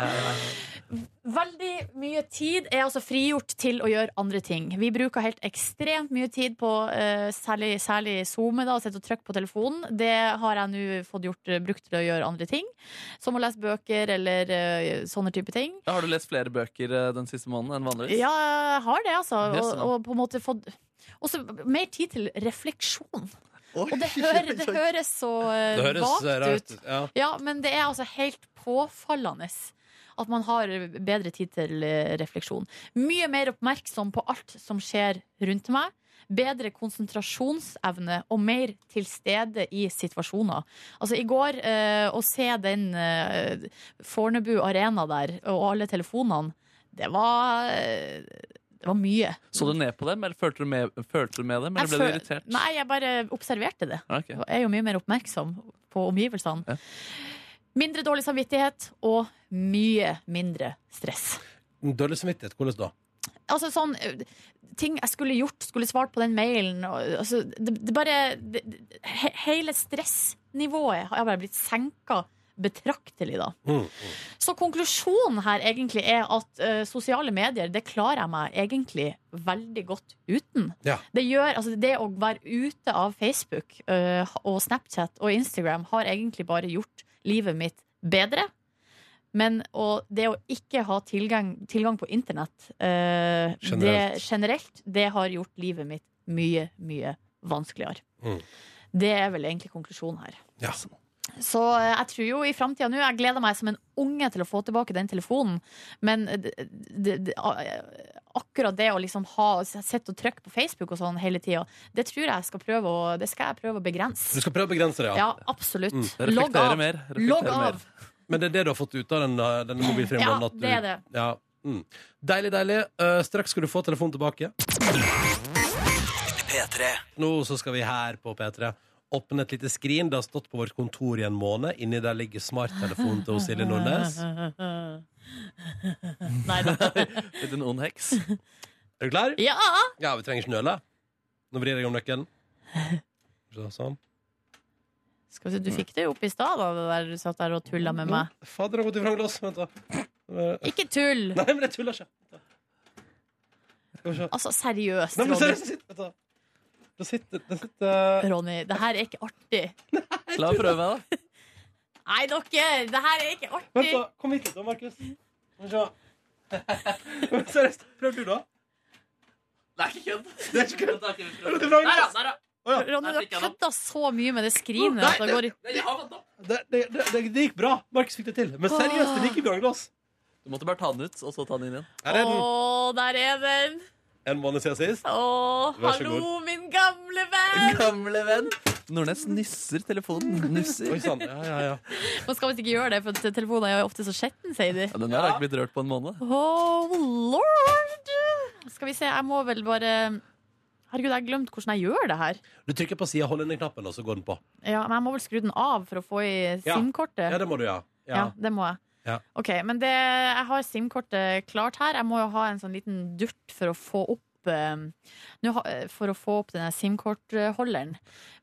Veldig mye tid er altså frigjort til å gjøre andre ting. Vi bruker helt ekstremt mye tid på uh, særlig, særlig SoMe, da, å sitte og trykke på telefonen. Det har jeg nå fått gjort, eh, brukt til å gjøre andre ting. Som å lese bøker eller uh, sånne type ting. Har du lest flere bøker uh, den siste måneden enn vanligvis? Ja, jeg har det, altså. Yes, Og, og på en måte fått også mer tid til refleksjon. Og det, hører, det høres så Det høres vagt rart ut. ut. Ja. Ja, men det er altså helt påfallende at man har bedre tid til eh, refleksjon. Mye mer oppmerksom på alt som skjer rundt meg. Bedre konsentrasjonsevne og mer til stede i situasjoner. Altså I går, eh, å se den eh, Fornebu Arena der, og alle telefonene, det var eh, Det var mye. Så du ned på dem, eller følte du med, følte du med dem, eller Jeg ble du irritert? Nei, jeg bare observerte det. Okay. Jeg er jo mye mer oppmerksom på omgivelsene. Ja. Mindre dårlig samvittighet og mye mindre stress. Dårlig samvittighet, hvordan da? Altså sånn øh, Ting jeg skulle gjort, skulle svart på den mailen og, altså, det, det bare det, det- Hele stressnivået har bare blitt senka betraktelig, da. Mm. Så konklusjonen her egentlig er at uh, sosiale medier, det klarer jeg meg egentlig veldig godt uten. Ja. Det gjør, altså det å være ute av Facebook uh, og Snapchat og Instagram har egentlig bare gjort livet mitt bedre. Men og det å ikke ha tilgang, tilgang på internett uh, Generelt. Det, generelt, det har gjort livet mitt mye, mye vanskeligere. Mm. Det er vel egentlig konklusjonen her. Ja. Så eh, jeg tror jo i framtida nå Jeg gleder meg som en unge til å få tilbake den telefonen. Men det, det, det, akkurat det å liksom ha sitte og trykke på Facebook og sånn hele tida, det tror jeg skal prøve å, det skal jeg prøve å begrense. Du skal prøve å begrense det, ja. Ja, absolutt. Mm. Logg av. mer. Logg mer. av. Men det er det du har fått ut av den, den mobilfrie Ja, du- det er det. Ja. Mm. Deilig, deilig. Uh, straks skal du få telefonen tilbake. Nå så skal vi her på P3 åpne et lite skrin. Det har stått på vårt kontor i en måned. Inni der ligger smarttelefonen til Silje Nordnes. Nei da. Litt en ond heks. Er du klar? Ja! Ja, vi trenger ikke nøle. Nå vrir jeg om nøkkelen. Sånn. Skal vi se, du fikk det jo opp i stad, da, du satt der og tulla med meg. Fader, jeg har gått i vranglås. Vent, da. Ikke tull! Nei, men jeg tuller ikke. Altså, seriøst, Ronny. vet du. Det sitter, det sitter Ronny, det her er ikke artig. La meg prøve, da. Nei, dere! Det her er ikke Vent, artig. da. Kom hit litt, da, Markus. Skal vi se. Seriøst, prøv du, da. Det er ikke kødd. Det er ikke kødd. Er er. Der, da. Ronny, du har kødda så mye med det skrinet at det går Nei, vent. Det, det, det, gikk bra. Markus fikk det til. Men seriøst, det gikk i vranglass. Du måtte bare ta den ut, og så ta den inn igjen. Der er den. Åh, der er den! En måned siden sist. Å, Vær så hallo, min gamle venn! Gamle venn. Nordnes nusser telefonen. Nusser. Oi sann. Ja, ja, ja. Man skal visst ikke gjøre det, for at telefonen er jo ofte så skjetten, sier de. Ja, den der har ikke blitt rørt på en måned. Oh, lord! Skal vi se, jeg må vel bare Herregud, jeg har glemt hvordan jeg gjør det her. Du trykker på sida, hold inn den knappen, og så går den på. Ja, men jeg må vel skru den av for å få i Ja. SIM-kortet. Ja, det må du, ja. Ja, ja. det må jeg. Ja. Ok, men det, jeg har SIM-kortet klart her. Jeg må jo ha en sånn liten durt for å få opp eh, nå ha- eh, For å få opp denne SIM-kortholderen.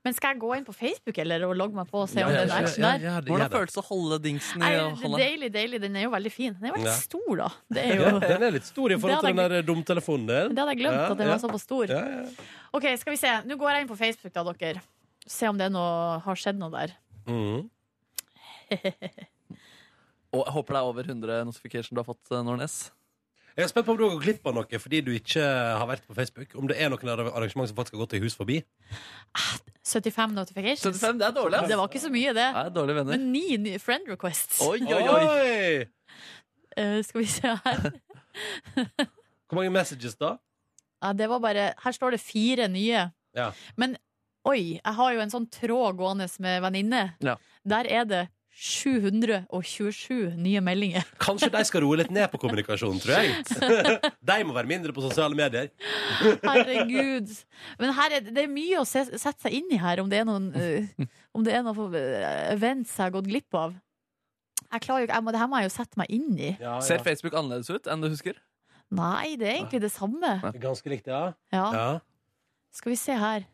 Men skal jeg gå inn på Facebook eller og logge meg på og se om det er en action der? ja, ja, Hvordan føles det å holde dingsen i hånda? deilig, deilig. Den er jo veldig fin. Den er jo veldig Ja. stor, da. Det er jo Ja, den er litt stor i forhold til den der dumtelefonen din. Det hadde jeg glemt, Ja, at den ja. var såpass stor. Ja, ja. Ok, skal vi se. Nå går jeg inn på Facebook, da, dere. Se om det er noe, har skjedd noe der. Mhm. Og jeg håper det er over 100 notification du har fått, eh, Nordnes. Jeg er spent på om du har gått glipp av noe fordi du ikke har vært på Facebook. Om det er noen arrangement som faktisk har gått deg hus forbi. 75 notifications. 75, det er dårlig, ass. Det var ikke så mye, det. Venner. Men ni nye friend requests. Oi, oi, oi. Eh, skal vi se her. Hvor mange messages, da? Ja, det var bare Her står det fire nye. Ja. Men oi, jeg har jo en sånn tråd gående med venninne. Ja. Der er det 727 nye meldinger. Kanskje de skal roe litt ned på kommunikasjonen, tror jeg. De må være mindre på sosiale medier. Herregud. Men her er, det er mye å se, sette seg inn i her, om det er noen, eh, om det er noen eh, events jeg har gått glipp av. Jeg klarer jo ikke, jeg må, Det her må jeg jo sette meg inn i. Ja, Ser Facebook annerledes ut enn du husker? Nei, det er egentlig det samme. Ganske likt, ja. Ja. ja. Skal vi se her.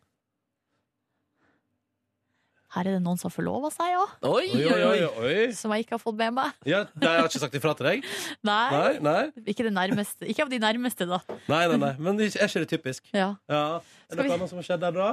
Her er det noen som forlover seg òg, Oi, Oi, oi, oi, som jeg ikke har fått med meg. Ja, nei, jeg har ikke sagt ifra til deg. Nei, Nei, nei, Ikke, det nærmeste. ikke av de nærmeste, da. nei, nei, nei. Men er ikke det typisk? Ja. Ja. Er det vi- noe annet som har skjedd der, da?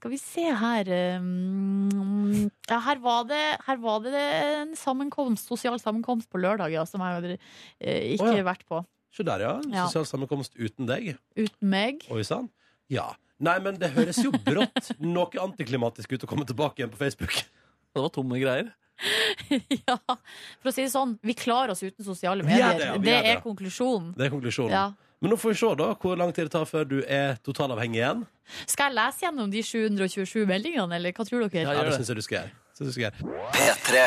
Skal vi se her um, Ja, her var det, her var det en sammenkomst, sosial sammenkomst på lørdag, ja, som jeg hadde eh, ikke oh, ja. vært på. Se der, ja. Ja. Sosial sammenkomst uten deg. Uten meg. Oi sann. Ja. Nei, men det høres jo brått noe antiklimatisk ut å komme tilbake igjen på Facebook. Det var tomme greier. ja, for å si det sånn, vi klarer oss uten sosiale Vi er medier. det, ja, vi det er det. er konklusjonen. Det er konklusjonen. Ja. Men nå får vi se da hvor lang tid det tar før du er totalavhengig igjen. Skal jeg lese gjennom de 727 meldingene, eller hva tror dere? Ja, Ja, gjør det det. syns jeg du skal gjøre. Synes jeg du skal gjøre. P3.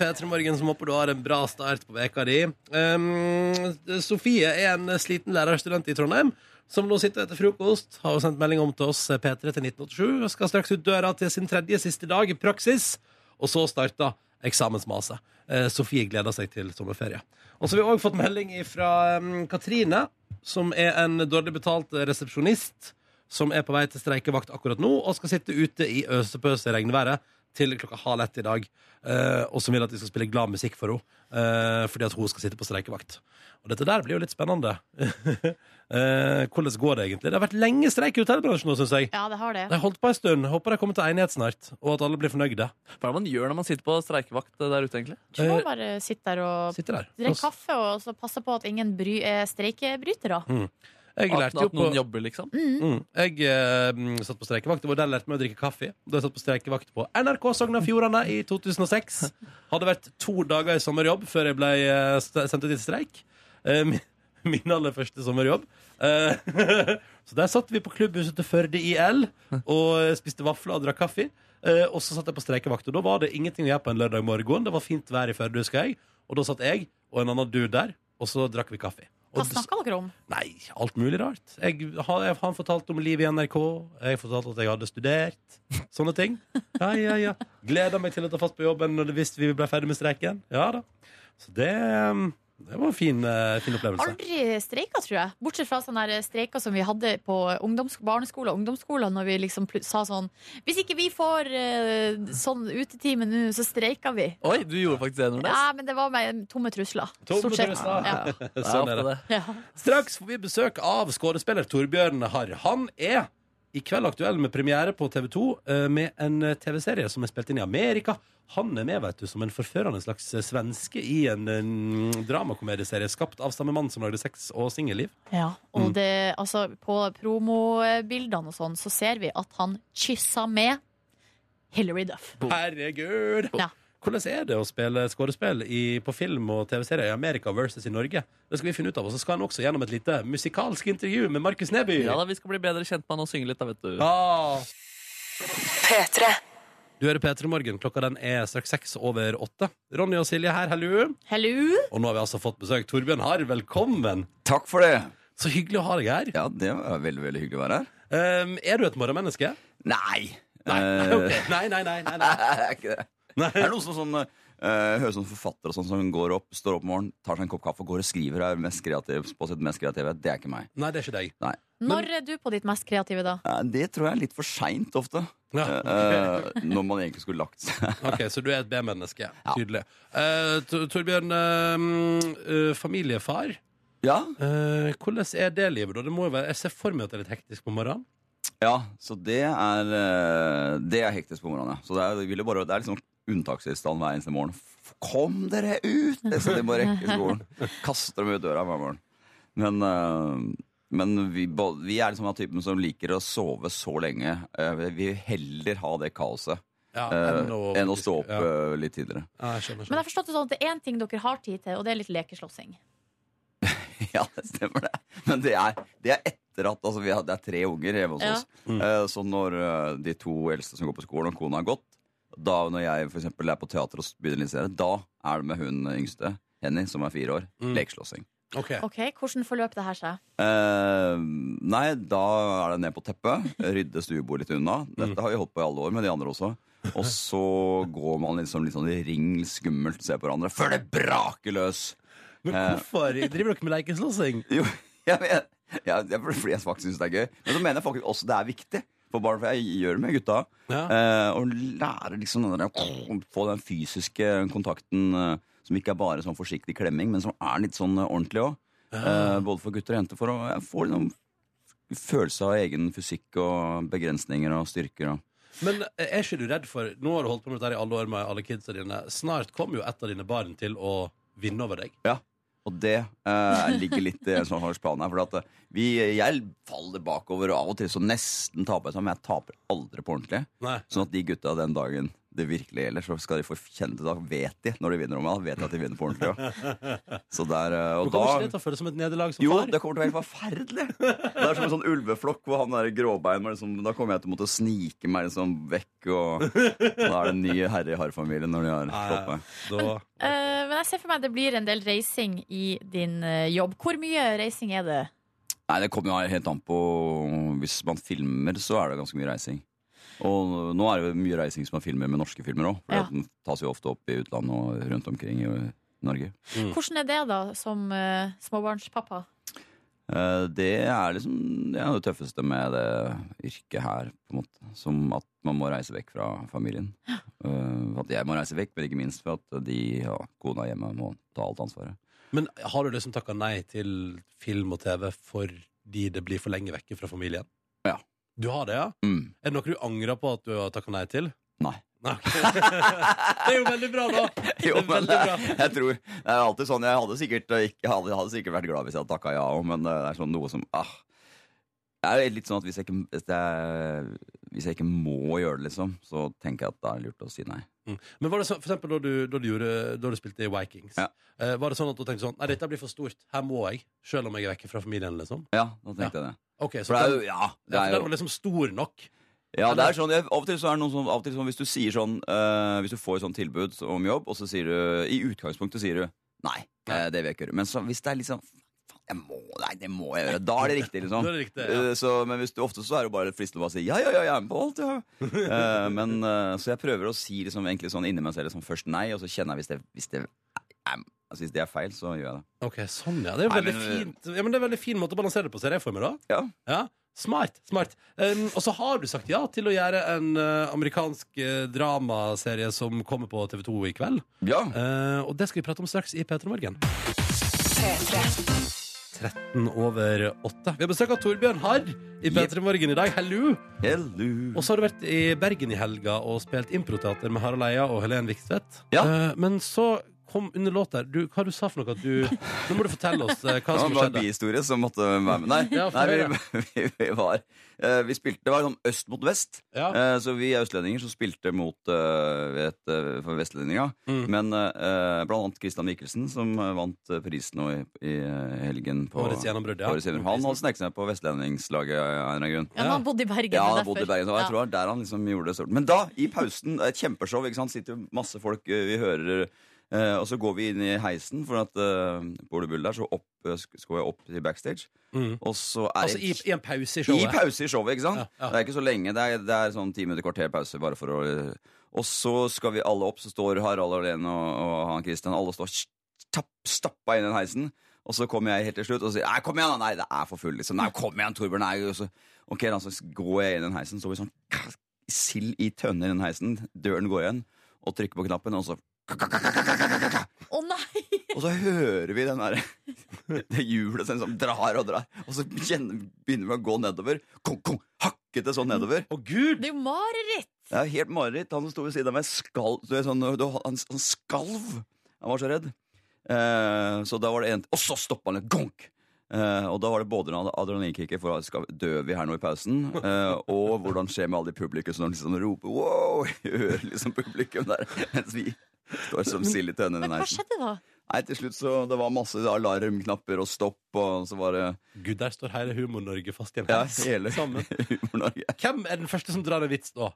P3 Morgen, som håper du har en bra start på veka di. Um, Sofie er en sliten lærerstudent i Trondheim som nå sitter etter frokost. Har sendt melding om til oss P3 til 1987 og skal straks ut døra til sin tredje siste dag i praksis. Og så starter eksamensmaset. Eh, Sofie gleder seg til sommerferie. Og så har vi òg fått melding fra um, Katrine, som er en dårlig betalt resepsjonist. Som er på vei til streikevakt akkurat nå og skal sitte ute i øsepøse regnværet til klokka halv ett i dag. eh, og som vil at vi skal spille glad musikk for henne. eh, fordi at hun skal sitte på streikevakt. Og dette der blir jo litt spennende. Eh, hvordan går det egentlig? Det har vært lenge streik i hotellbransjen nå, syns jeg. Ja, det har det. De har holdt på en stund. Håper de kommer til enighet snart, og at alle blir fornøyde. Hva er det man gjør når man sitter på streikevakt der ute, egentlig? Du må bare sitte der og Sitter der. kaffe og så passe på at ingen bry er streikebrytere. Jeg lærte jo at på noen jobber, liksom? Mm. Jeg eh, satt på streikevakt. Det var der jeg lærte meg å drikke kaffe. Da jeg satt på streikevakt på NRK Sogn og Fjordane i 2006. Hadde vært to dager i sommerjobb før jeg ble eh, sendt ut i streik. Eh, min, aller første sommerjobb. Eh, så der satt vi på klubbhuset til Førde IL og spiste vafler og drakk kaffe. Eh, og så satt jeg på streikevakt, og da var det ingenting å gjøre på en lørdag morgen. Det var fint vær i Førde, husker jeg. Og da satt jeg og en annen dude der, og så drakk vi kaffe. Hva snakka dere om? Nei, alt mulig rart. Jeg har, jeg har fortalt om livet i NRK. Jeg fortalte at jeg hadde studert. Sånne ting. Ja, ja, ja. Gleda meg til å ta fatt på jobben hvis vi ble ferdig med streiken. Ja da. Så det, um, det var en fin, eh, fin opplevelse. Aldri streika, tror jeg. Bortsett fra sånne streiker som vi hadde på barneskole og ungdomsskole, når vi liksom pl- sa sånn Hvis ikke vi får eh, sånn utetime nå, så streiker vi. Oi, du gjorde faktisk det, Nordnes? Ja, men det var med tomme trusler. Tomme trusler. Ja. Sånn er det. det. Ja. Straks får vi besøk av skuespiller Torbjørn Harr. Han er i kveld aktuell med premiere på TV 2 eh, med en eh, TV-serie som er spilt inn i Amerika. Han er med vet du, som en forførende slags eh, svenske i en en dramakomedieserie skapt av samme mann som lagde Sex og singelliv. Ja, og Mm. det, altså, på promobildene og sånn, så ser vi at han kyssa med Hilary Duff. Herregud! Ja. Hvordan er det å spille skuespill på film og TV-serier i Amerika versus i Norge? Det skal vi finne ut av. Og så skal han også gjennom et lite musikalsk intervju med Markus Neby. Ja da, Vi skal bli bedre kjent med han og synge litt, da, vet du. Ah. P3. Du hører P3 Morgen. Klokka den er straks seks over åtte. Ronny og Silje her, hallo. Hello! Og nå har vi altså fått besøk. Torbjørn Harr, velkommen. Takk for det. Så hyggelig å ha deg her. Ja, det var veldig veldig hyggelig å være her. Um, er du et morgenmenneske? Nei. Nei, nei, Eh, ok. nei, nei, nei, nei, nei. er det. noen som sånn, uh, høres sånn forfatter og sånn som går opp, står opp om morgenen, tar seg en kopp kaffe og går og skriver er mest kreativ, på sitt mest kreative. Det er ikke meg. Nei, det er ikke deg. Nei. Når er du på ditt mest kreative, da? Eh, Det tror jeg er litt for seint ofte. Ja. uh, når man egentlig skulle lagt seg. Ok, Så du er et B-menneske. Ja. Tydelig. Eh, Tor- Torbjørn, eh, eh, familiefar. Ja, Eh, hvordan er det livet? da? Det må jo være, jeg ser for meg at det er litt hektisk på morgenen. ja så det er Det er hektisk på morgenen, ja. Så det er, det bare, det er liksom unntakstilstand hver eneste morgen. Kom dere ut! Så de må rekke skolen. Kaster dem ut døra hver morgen. Men, eh, men vi, vi er liksom av typen som liker å sove så lenge. Eh, vi vil heller ha det kaoset Ja, eh, enn å stå opp Ja, litt tidligere. ja jeg skjønner, Men jeg skjønner. forstått det sånn at det er én ting dere har tid til, og det er litt lekeslåssing. Ja, det stemmer det. Men det er, det er etter at altså, vi har, Det er tre unger hjemme hos Ja. oss. Mm. så når de to eldste som går på skolen, og kona har gått, da når jeg for eksempel er på teater og begynner å lisere, da er det med hun yngste, Henny, som er fire år, Mm. lekeslåssing. Ok. Ok, Hvordan forløp det her seg? Eh, nei, da er det ned på teppet, rydde stuebordet litt unna. Dette har vi holdt på i alle år med de andre også. Og så går man liksom litt sånn i ring, skummelt, ser på hverandre, før det braker løs. Men Eh. hvorfor driver dere med lekeslåssing? Jo, jeg vet, ja, det er fordi jeg faktisk syns det er gøy. Men så mener jeg faktisk også det er viktig. På barn, for jeg gjør det med gutta. Ja. Eh, og lærer liksom den der, få den fysiske kontakten eh, som ikke er bare sånn forsiktig klemming, men som er litt sånn eh, ordentlig òg. Eh, både for gutter og jenter. For å få får liksom følelse av egen fysikk og begrensninger og styrker. Og. Men er ikke du redd for Nå har du holdt på med dette i alle år med alle kidsa dine. Snart kommer jo et av dine barn til å vinne over deg. Og det eh, ligger litt i en sånn plan her. For at eh, vi, jeg faller bakover, og av og til så nesten taper jeg, sammen. men jeg taper aldri på ordentlig. Nei. Sånn at de gutta den dagen det virkelig gjelder, så skal de få kjenne det. Da vet de når de vinner om. Vet de at de vinner på ordentlig. Ja. Så der, eh, og da, kommer ikke det til å føles som et nederlag som jo, far? det kommer til å være helt forferdelig. Det er som en sånn ulveflokk hvor han der gråbein var liksom, Da kommer jeg til å måtte snike meg liksom vekk, og da er det en ny herre i harrfamilien når de har slått meg. Eh, men jeg ser for meg at det blir en del reising i din eh, jobb. Hvor mye reising er det? Nei, det kommer jo helt an på Hvis man filmer, så er det ganske mye reising. Og nå er det mye reising som er filmer med norske filmer òg. For Ja. den tas jo ofte opp i utlandet og rundt omkring i Norge. Hvordan er det da, som uh, småbarnspappa? Eh, Det er liksom det, er det tøffeste med det yrket her, på en måte. Som at man må reise vekk fra familien. Eh, At jeg må reise vekk, men ikke minst for at de, ja, kona hjemme, må ta alt ansvaret. men har du liksom takka nei til film og TV fordi det blir for lenge vekke fra familien? Ja. Du har det, ja? Mm. Er det noe du angrer på at du har takka nei til? Nei. Det er jo veldig bra, da! Det Jo, men det, bra. jeg tror Det er alltid sånn Jeg hadde sikkert, jeg hadde, jeg hadde sikkert vært glad hvis jeg hadde takka ja òg, men det er sånn noe som ah, Det er litt sånn at hvis jeg, ikke, hvis, jeg, hvis jeg ikke må gjøre det, liksom, så tenker jeg at det er lurt å si nei. Mm. Men var det så, for eksempel da du, da du, gjorde, da du spilte i Vikings, Ja. uh, var det sånn at du tenkte sånn Nei, dette blir for stort. Her må jeg. Selv om jeg er vekke fra familien, liksom. Ja, da tenkte jeg det. Ok, så For det er jo Ja, det ja, er for den jo var liksom stor nok. Ja, det er sånn, jeg, Av og til så er det noen sånn, av og til sånn Hvis du sier sånn uh, Hvis du får et sånt tilbud om jobb, og så sier du I utgangspunktet sier du nei, eh, det vil jeg ikke gjøre. Men så, hvis det er litt sånn jeg må, nei, det må jeg gjøre. Da er det riktig, liksom. Det riktig, ja. Eh, så, men hvis du, ofte så er det bare fristende å bare si ja, ja, ja, jeg er med på alt, ja. Eh, men, eh, så jeg prøver å si liksom, egentlig sånn inni meg selv liksom, først nei, og så kjenner jeg hvis det, hvis det, er, altså, hvis det er feil, så gjør jeg det. Ok, sånn, ja. Det er jo Nei, veldig men- fint. Ja, men det er en veldig fin måte å balansere det på, ser jeg for meg, da. Ja. Ja, Smart. smart um, Og så har du sagt ja til å gjøre en uh, amerikansk uh, dramaserie som kommer på TV2 i kveld. Ja. Uh, og det skal vi prate om straks i P3 Morgen. 13 over 8. Vi har besøk av Torbjørn Harr i P3 Morgen i dag. Hello! Hello. Og så har du vært i Bergen i helga og spilt improteater med Harald Eia og Helen Vikstvedt. Ja. Eh, men så kom under låt der du, Hva du sa for noe? At du, nå må du fortelle oss eh, hva Det var en skjedde. bihistorie som måtte være med. Nei, Ja, nei vi, vi, vi var eh, Vi spilte Det var sånn øst mot vest. Ja. Eh, så vi er østlendinger som spilte mot uh, et, uh, for vestlendinga. Mm. Men eh, blant annet Christian Mikkelsen, som eh, vant eh, prisen nå i, i eh, helgen på Årets gjennombrudd, ja. Årets gjennombrudd. Han hadde sneket seg på vestlendingslaget av en eller annen grunn. Ja, han bodde i Bergen. Ja, det han bodde i. Bergen, og jeg Ja. tror det var der han liksom gjorde det stort. Men da, i pausen, et kjempeshow, ikke sant, sitter jo masse folk, eh, vi hører eh, Og så går vi inn i heisen, for at på Ole Bull der, så opp, eh, skal jeg opp til backstage. Mm. Og så er Altså i, i en pause i showet? i pause i showet, ikke sant? Ja, ja. Det er ikke så lenge. Det er, det er sånn ti minutter, kvarter pause. bare for å... Og så skal vi alle opp, så står Harald alene og, og han Christian. Alle står stapp, stappa inn i den heisen. Og så kommer jeg helt til slutt og sier Nei, kom igjen! Nei, det er for full, liksom. Nei, kom igjen, Torbjørn. Nei. Og så, ok, da, så går jeg inn i den heisen. Så blir vi sånn sild i tønner i den heisen. Døren går igjen. Og trykker på knappen, og så Å nei! og så hører vi den der, det hjulet som liksom drar og drar. Og så kjenner, begynner vi å gå nedover. Kong, kong, hakkete sånn nedover. Å, gud! Det er jo mareritt! Det er helt mareritt. Han som sto ved siden av meg, skal, du vet, sånn, du- han, han skalv. Han var så redd. Eh, så da var det en Og så stoppa han! Gonk! Eh, og da var det både adrenalinkicket for skal dø vi her nå i pausen, eh, og hvordan skjer med alle de publikum som liksom roper wow! Hører liksom publikum der mens vi står som sild i tønne. Men hva skjedde da? Nei, til slutt så det var masse alarmknapper og stopp, og så var det Gud, der står hele Humor-Norge fast i en ja, hele sammen. Humor-Norge. Hvem er den første som drar en vits nå?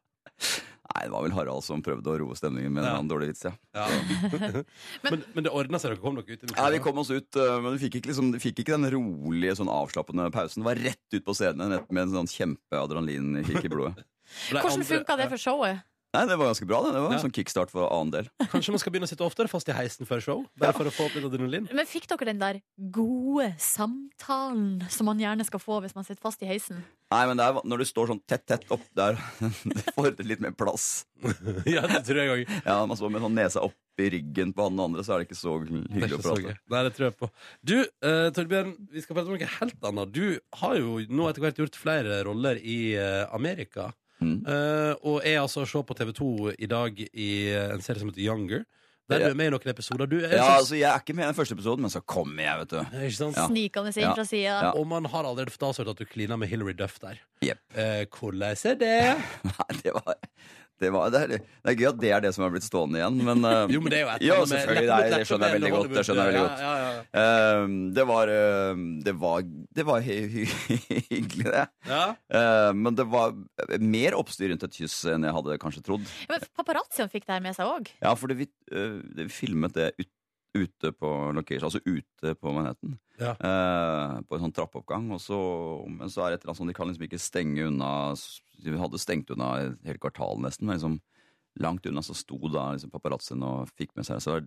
Nei, det var vel Harald som prøvde å roe stemningen med Ja. en dårlig vits, ja. men, men det ordna seg, dere kom dere ut? i Ja, Vi kom oss ut, øh, men vi fikk ikke, liksom, vi fikk ikke den rolige, sånn avslappende pausen. Det var rett ut på scenen med en sånn kjempeadrenalinkick i blodet. Hvordan funka det for showet? Nei, det var ganske bra. Det, det var Ja. en sånn kickstart for annen del. Kanskje man skal begynne å sitte oftere fast i heisen før show? Bare for å få opp litt adrenalin? Men fikk dere den der gode samtalen som man gjerne skal få hvis man sitter fast i heisen? Nei, men det er, når du står sånn tett, tett opp der, det får litt mer plass. ja, det tror jeg òg. Ja, man står med sånn nesa opp i ryggen på han og andre, så er det ikke så hyggelig ikke å prate. Nei, det tror jeg på. Du, uh, Torbjørn, vi skal prate om noe helt annet. Du har jo nå etter hvert gjort flere roller i uh, Amerika. Mm. Eh, og er altså å se på TV2 i dag i en serie som heter Younger. Der du er med i noen episoder. Du er Ja, altså, jeg er ikke med i den første episoden, men så kommer jeg, vet du. Ja. Snikende inn Ja. fra sida. Ja. Og man har allerede fått avslørt at du klina med Hilary Duff der. Yep. Eh, hvordan er det? Nei, det var, det, var det, er, det er gøy at det er det som er blitt stående igjen, men uh, Jo, men det er jo et Ja, med selvfølgelig. mot Nei, det skjønner jeg veldig godt. Det skjønner jeg veldig godt. Ja, ja, ja. eh, det var eh, Det var, det var hy hy hyggelig, det. ja. Eh, men det var mer oppstyr rundt et kyss enn jeg hadde kanskje trodd. Men Paparazzoen fikk det her med seg òg. Ja, for vi, eh, vi filmet det ut, ute på location, altså ute på Manhattan. Ja. Eh, på en sånn trappeoppgang. Og så, men så er det et eller annet sånn, de kan liksom ikke stenge unna De hadde stengt unna et helt kvartal nesten. Men liksom langt unna så sto da liksom paparazzoen og fikk med seg Så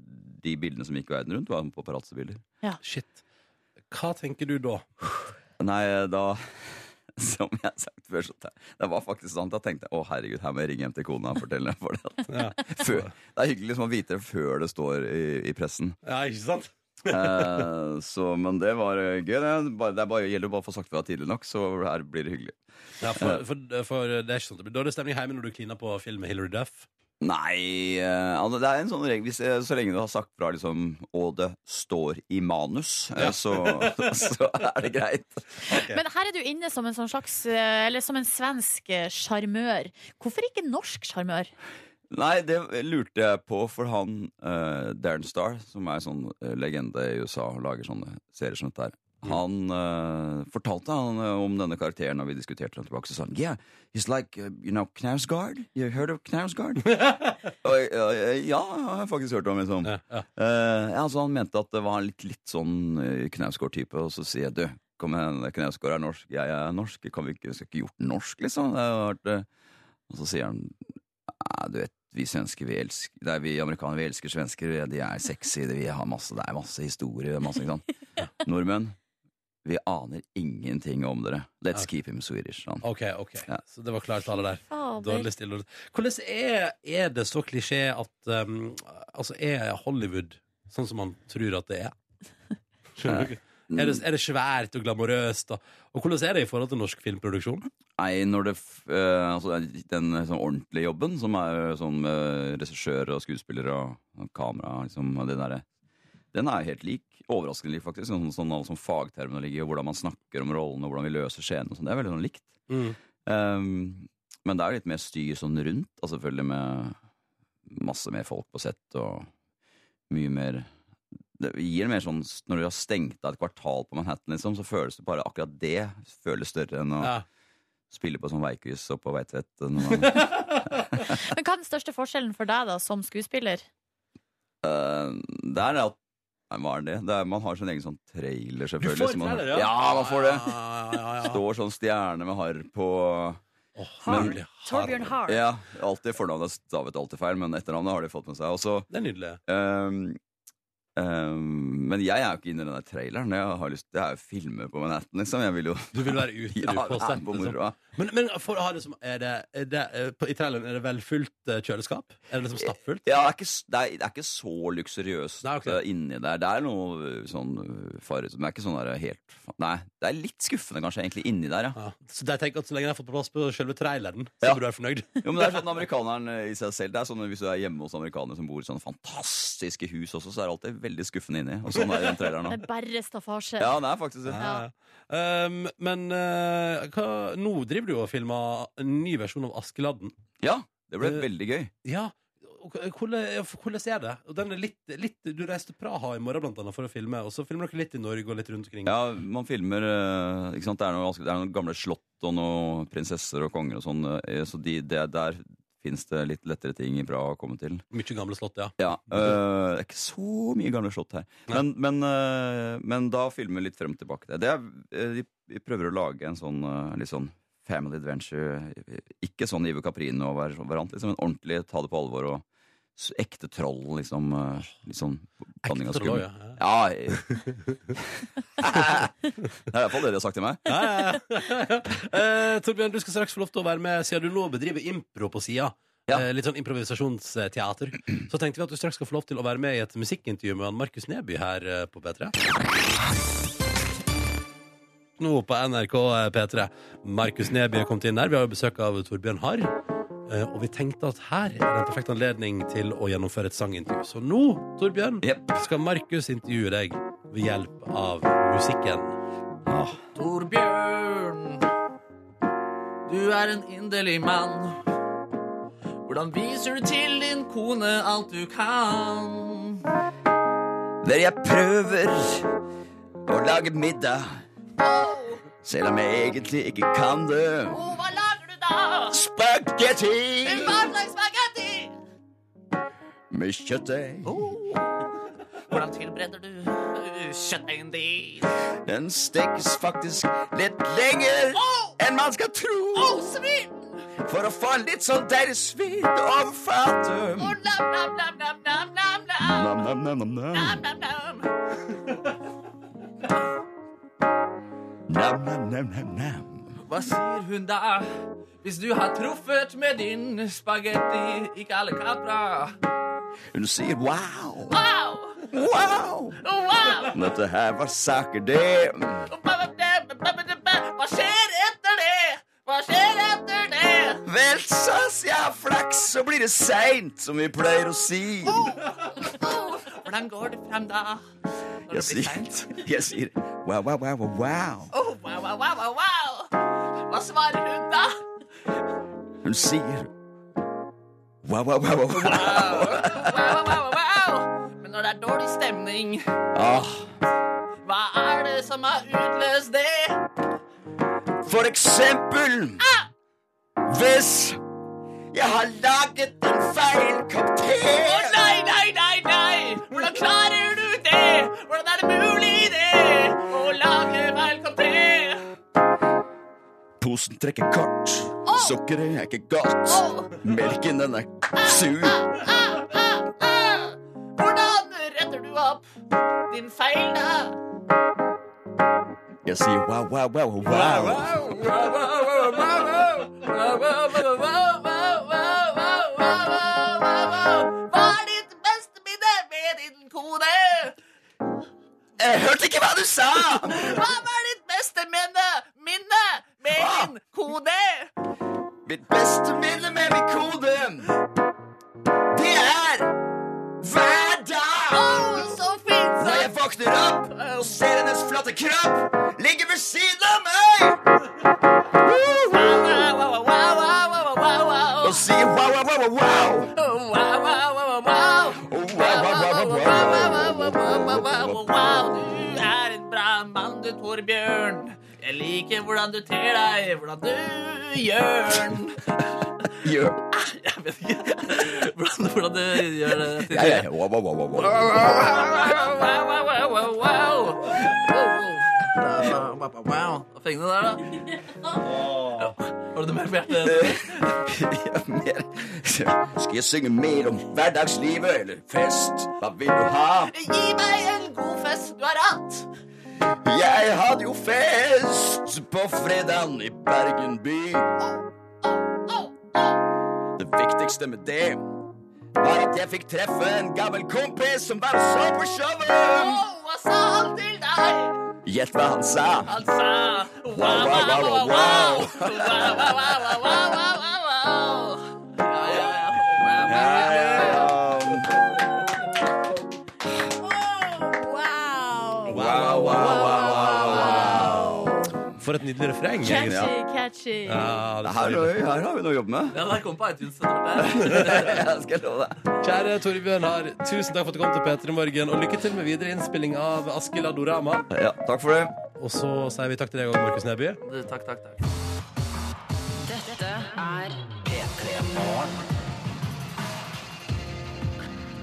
de bildene som gikk verden rundt, var paparazzi-bilder. Shit. Hva tenker du da? Nei, da Som jeg har sagt før, så det, det var faktisk sånn at jeg tenkte å herregud, her må jeg ringe hjem til kona og fortelle. For det, Ja, før, det er hyggelig liksom å vite det før det står i, i pressen. ja ikke sant? Eh, så, men det var eh, gøy. Det, er bare, det er bare, gjelder bare å få sagt fra tidlig nok, så her blir det hyggelig. Ja, for, for, for det er ikke sånn det blir dårlig stemning hjemme når du kliner på film med Hilary Duff. Nei eh, altså, Det er en sånn regel hvis, eh, Så lenge du har sagt fra liksom, og det står i manus, eh, Ja. så, så er det greit. Men her er du inne som en sånn slags Eller som en svensk sjarmør. Hvorfor ikke norsk sjarmør? Nei, det lurte jeg på, for han uh, Darren Star, som er en sånn legende i USA og lager sånne serier som dette her, han uh, fortalte han uh, om denne karakteren, og vi diskuterte den tilbake, så sa han Yeah, he's like, uh, you know, Knausgard? You heard of Knausgard? eh, ja, jeg har faktisk hørt om liksom. Ja, ja. Ja, han mente at det var litt, litt sånn Knausgård-type, og så sier jeg du, kom igjen, Knausgård er norsk, jeg er norsk, kan vi ikke, skal ikke gjort norsk, liksom? Og så sier han, du vet, vi svensker, vi elsker, er vi amerikanere, vi elsker svensker, de er sexy, vi har masse, det er masse historie, masse, ikke sant? Nordmenn, vi aner ingenting om dere. Let's keep him Swedish. Sånn. OK, ok. Ja. Så det var klart tale der. Dårlig stille. Hvordan er, er det så klisjé at um, Altså, er Hollywood sånn som man tror at det er? Skjønner du? Er det, er det svært og glamorøst? Og, og hvordan er det i forhold til norsk filmproduksjon? Nei, når det f- eh, altså, Den sånn ordentlige jobben, som er sånn med regissør og skuespiller og, og kamera, liksom, og det der, den er helt lik. Overraskende likt, faktisk. Sånn, sånn, sånn fagterminologi og hvordan man snakker om rollene og hvordan vi løser scenene. sånn. Det er veldig sånn likt. Mm. Um, men det er litt mer styr sånn rundt, og selvfølgelig med masse mer folk på sett og mye mer Det gir mer sånn Når du har stengt av et kvartal på Manhattan, liksom, så føles det bare akkurat det føles større enn å Ja. spille på sånn veikryss og på Veitvet. Men hva er den største forskjellen for deg da, som skuespiller? Uh, det er at Nei, Hva er det? det er, man har sin egen sånn trailer, selvfølgelig. Du får trailer, ja, Ja, man får det. Står sånn stjerne med harr på Åh, Men- har. Torbjørn Harr. Ja, alltid fornavnet er stavet alltid feil, men etternavnet har de fått med seg. Også, Det er nydelig. Um, Um, men jeg er jo ikke inne i den der traileren. Jeg har lyst, jeg er jo filmer på Manhattan, liksom. Jeg vil jo Du vil være ute ja, på sett. på Liksom. Men, men for å ha det som er det, er det, eh, på, I traileren er det vel fullt eh, kjøleskap? Er det liksom stappfullt? Ja, det er, ikke, det, er, det er ikke så luksuriøst Nei, ok. eh, inni der. Det er noe eh, sånn farlig Men det er ikke sånn der helt Nei, det er litt skuffende kanskje egentlig inni der, ja. Ja. Så jeg tenker at så lenge jeg har fått på plass på selve traileren, så Ja. burde du være fornøyd. Jo, men det er sånn amerikaneren eh, i seg selv Det er sånn Hvis du er hjemme hos amerikanere som bor i sånne fantastiske hus også, så er det alltid veldig skuffende inni. Og sånn er den traileren Det er bare staffasje. Ja, det er faktisk det. Ja. Um, men uh, hva, nå driver du og filmer en ny versjon av Askeladden. Ja, det ble Eh, veldig gøy. Ja, og k- hvordan, hvordan er det? Og den er litt, litt, du reiste til Praha i morgen blant annet for å filme, og så filmer dere litt i Norge og litt rundt omkring. Ja, man filmer eh, ikke sant? Det, er noe, det er noen gamle slott og noen prinsesser og konger og sånn. eh, Så de, det, der fins det litt lettere ting i Praha å komme til. Mye gamle slott, ja. Ja, øh, Det er ikke så mye gamle slott her. Men, men, øh, men da filmer vi litt frem og tilbake. Det er, øh, vi, vi prøver å lage en sånn øh, litt sånn family adventure. Ikke sånn Ivo Caprino-variant, liksom, men ordentlig ta det på alvor og ekte troll, liksom. liksom Ekte troll, skummel. ja. Ja. det er i hvert fall det de har sagt til meg. Ja, ja, ja. Eh, Torbjørn, du skal straks få lov til å være med, siden du nå bedriver impro på sida. Ja. Eh, litt sånn improvisasjonsteater. Så tenkte vi at du straks skal få lov til å være med i et musikkintervju med Markus Neby her uh, på P3. Nå på NRK P3. Markus Neby er kommet inn her. Vi har jo besøk av Torbjørn Harr. Eh, Og vi tenkte at her er det en perfekt anledning til å gjennomføre et sangintervju. Så nå, Torbjørn, yep. skal Markus intervjue deg ved hjelp av musikken. Ja. Torbjørn, du er en inderlig mann. Hvordan viser du til din kone alt du kan? Der jeg prøver å lage middag, selv om jeg egentlig ikke kan det. Oh, hva lager du da? Spagetti Hva slags spagetti? med kjøttdeig. Hvordan tilbereder du uh, kjøttdeigen din? Den stekes faktisk litt lenger enn man skal tro. Oh, svin! For å få litt sånn deilig svidd over fatet. Oh, nam, nam, nam, nam, nam, nam, nam. Nam, nam, nam, nam, nam. Nam, nam, nam. Nam, nam, nam, nam, nam. Hva sier hun da? Hvis du har truffet med din spagetti i alle capra. Hun sier wow, Wow! wow. Oh, wow! Dette her var saker, det. Hva skjer etter det? Hva skjer etter det? Vel, sass, jeg har flaks, så blir det seint, som vi pleier å si. Oh, hvordan går det frem da? Når Jeg sier, jeg sier wow, wow, wow, wow. Oh, wow, wow, wow, wow, wow. Hva svarer hun da? Hun sier wow, wow, wow, wow, wow. Wow, wow, wow, wow. Men når det er dårlig stemning, Ah, hva er det som har utløst det? for eksempel hvis jeg har laget en feil Å Posen trekker kort, sukkeret er ikke godt. Melken, den er sur. Ah, ah, ah. Hvordan retter du opp din feil da? Jeg sier wow, wow, wow, wow. Hva er ditt beste minne med din kone? Jeg hørte ikke hva du sa! Hva er kropp ligger ved siden av meg og sier wow, wow, wow, wow. Oh. Oh, du er en bra mann, du, Torbjørn. Jeg liker hvordan du ter deg, hvordan du gjør den. Gjør. Jeg vet ikke hvordan, hvordan du gjør det. Ja, ja. Wow, wow, wow, wow, wow. Wow, wow, wow, wow, wow. Fengende der, da? Har du det mer på hjertet? Mer. Skal jeg synge mer om hverdagslivet eller fest? Hva vil du ha? Gi meg en god fest du har hatt. Jeg hadde jo fest på fredagen i Bergen by. Det viktigste med det var at jeg fikk treffe en gammel kompis som var og så på showet. Oh, hva sa han til deg? Gjett hva han sa. Han sa wow, wow, wow, wow, wow. Wow, wow, wow, wow, wow, wow, wow, wow. Ja, ja, ja. Wow, wow, Wow! Wow, wow, wow, wow. For et nydelig refreng. Catchy, egentlig. catchy. Ja, det er Her, her har vi noe å jobbe med. Ja, der kom på iTunes. Ja, skal jeg love deg. Kjære Torbjørn Har, tusen takk for at du kom til P3 Morgen, og lykke til med videre innspilling av Askild Adorama. Ja, takk for det. Og så sier vi takk til deg òg, Markus Neby. Takk, takk, takk. Dette er P3 Morgen.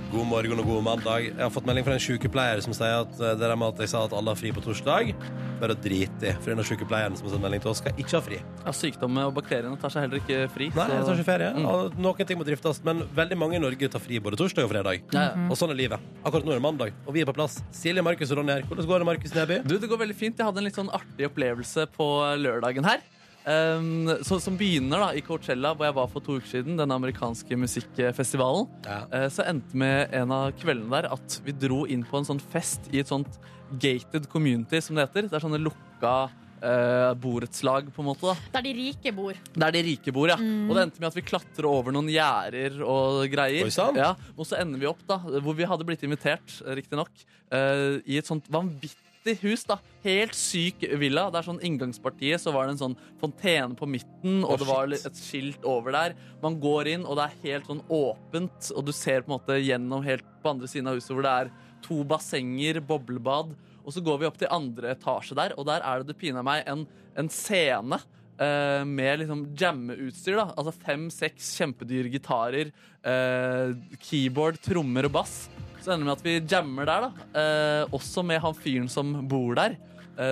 God morgen og god mandag. Jeg har fått melding fra en sykepleier som sier at eh, det der med at jeg sa at alle har fri på torsdag, bare å drite i. For denne sykepleieren som har sendt melding til oss, skal ikke ha fri. Ja, Sykdom og bakteriene tar seg heller ikke fri. Nei, jeg tar ikke ferie. Mm. Og Noen ting må driftes, men veldig mange i Norge tar fri både torsdag og fredag. Ja, ja. Og sånn er livet. Akkurat nå er det mandag, og vi er på plass. Silje, Markus og Ronny her. Hvordan går det, Markus Neby? Du, det går veldig fint. Jeg hadde en litt sånn artig opplevelse på lørdagen her. Um, så, som begynner da i Coachella, hvor jeg var for to uker siden. Den amerikanske musikkfestivalen. Ja. Uh, så endte med en av kveldene der at vi dro inn på en sånn fest i et sånt gated community, som det heter. Det er sånne lukka uh, borettslag, på en måte. da Der de rike bor. Der de rike bor, ja. Og det endte med at vi klatrer over noen gjerder og greier. Ja, og så ender vi opp, da, hvor vi hadde blitt invitert, riktignok, uh, i et sånt vanvittig hus. da Helt syk villa. Det er sånn Inngangspartiet så var det en sånn fontene på midten, og oh, det var et skilt over der. Man går inn, og det er helt sånn åpent, og du ser på en måte gjennom helt på andre siden av huset hvor det er to bassenger, boblebad. Og så går vi opp til andre etasje der, og der er det det pinadø meg en, en scene. Uh, med liksom jammeutstyr. da Altså Fem-seks kjempedyre gitarer, uh, keyboard, trommer og bass. Så ender det med at vi jammer der, da. Uh, også med han fyren som bor der.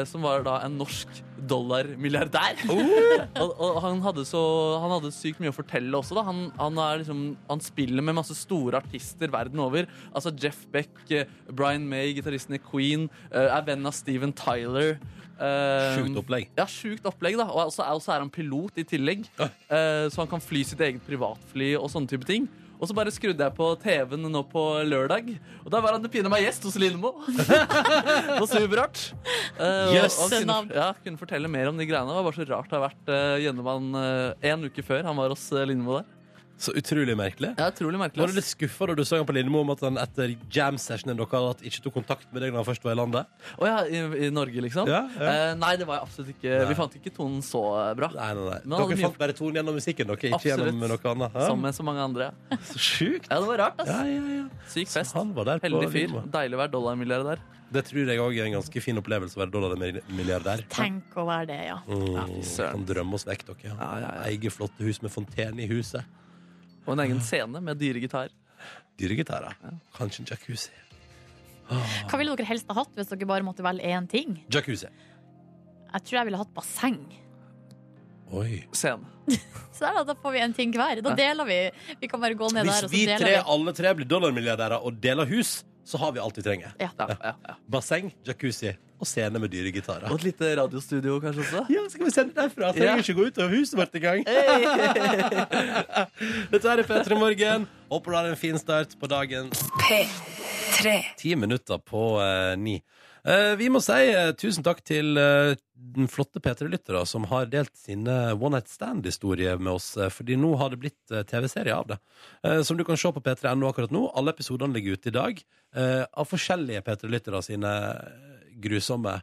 som var da en norsk dollarmilliardær. og, og han, hadde så, han hadde sykt mye å fortelle også. Han, han, liksom, han spiller med masse store artister verden over. Altså Jeff Beck, eh, Brian May, gitaristen i Queen, eh, er venn av Steven Tyler. eh, Sjukt opplegg. ja, sjukt opplegg, da. Og så er, han pilot i tillegg. Eh, så han kan fly sitt eget privatfly og sånne type ting. Og så bare skrudde jeg på TV-en nå på lørdag, og da var han pinadø meg gjest hos Lindmo. det var superrart. Eh, han Navn. kunne, ja, kunne fortelle mer om de greiene. Det var bare så rart det har vært uh, gjennom han uh, en uke før han var hos uh, Lindmo der. Så utrolig merkelig. Ja, utrolig merkelig. Var du litt skuffa da du han på Lindmo om at han etter jam-sessionen dere hadde hatt, ikke tok kontakt med deg når han først var i landet? Å ja, i, i Norge, liksom? Ja, ja. Eh, nei, det var jeg absolutt ikke. Nei. Vi fant ikke tonen så eh, bra. Nei, nei, nei. Men Dere mye- fant bare tonen gjennom musikken, dere, ikke Absolutt. gjennom noe annet. Ja. Som med så mange andre. Så sjukt. Ja, det var rart, ass. Ja, ja, ja. Syk fest. han var der på Heldig fyr. Deilig å være dollarmilliardær. Det tror jeg òg er en ganske fin opplevelse å være dollarmilliardær. Tenk å være det, ja. Mm, Ja, kan drømme oss vekk, dere. Ja, ja, ja. Eige flotte hus med fontene i huset. Og en egen scene med dyre gitar. Dyre gitarer. Kanskje en jacuzzi. Hva ville dere helst ha hatt hvis dere bare måtte velge én ting? Jacuzzi. Jeg tror jeg ville hatt basseng. Oi. Scene. Så der, da, da får vi en ting hver. Da deler vi. Vi kan bare gå ned der, Hvis og så vi deler tre, vi. alle tre blir dollarmilliardærer og deler hus, så har vi alt vi trenger. Ja, ja, ja. Basseng, jacuzzi og scene med dyre gitarer. Og et lite radiostudio, kanskje også. Ja, skal vi sende derfra? Trenger Ja. ikke gå ut av huset vårt engang. Dette er P3 Morgen. Håper du har en fin start på dagen. P3. Ti minutter på uh, ni. Eh, vi må si eh, tusen takk til eh, den flotte P3-lyttere som har delt sine One Night Stand-historier med oss. fordi nå har det blitt TV-serie av det. Som du kan se på p3.no akkurat nå. Alle episodene ligger ute i dag. av forskjellige P3-lyttere sine grusomme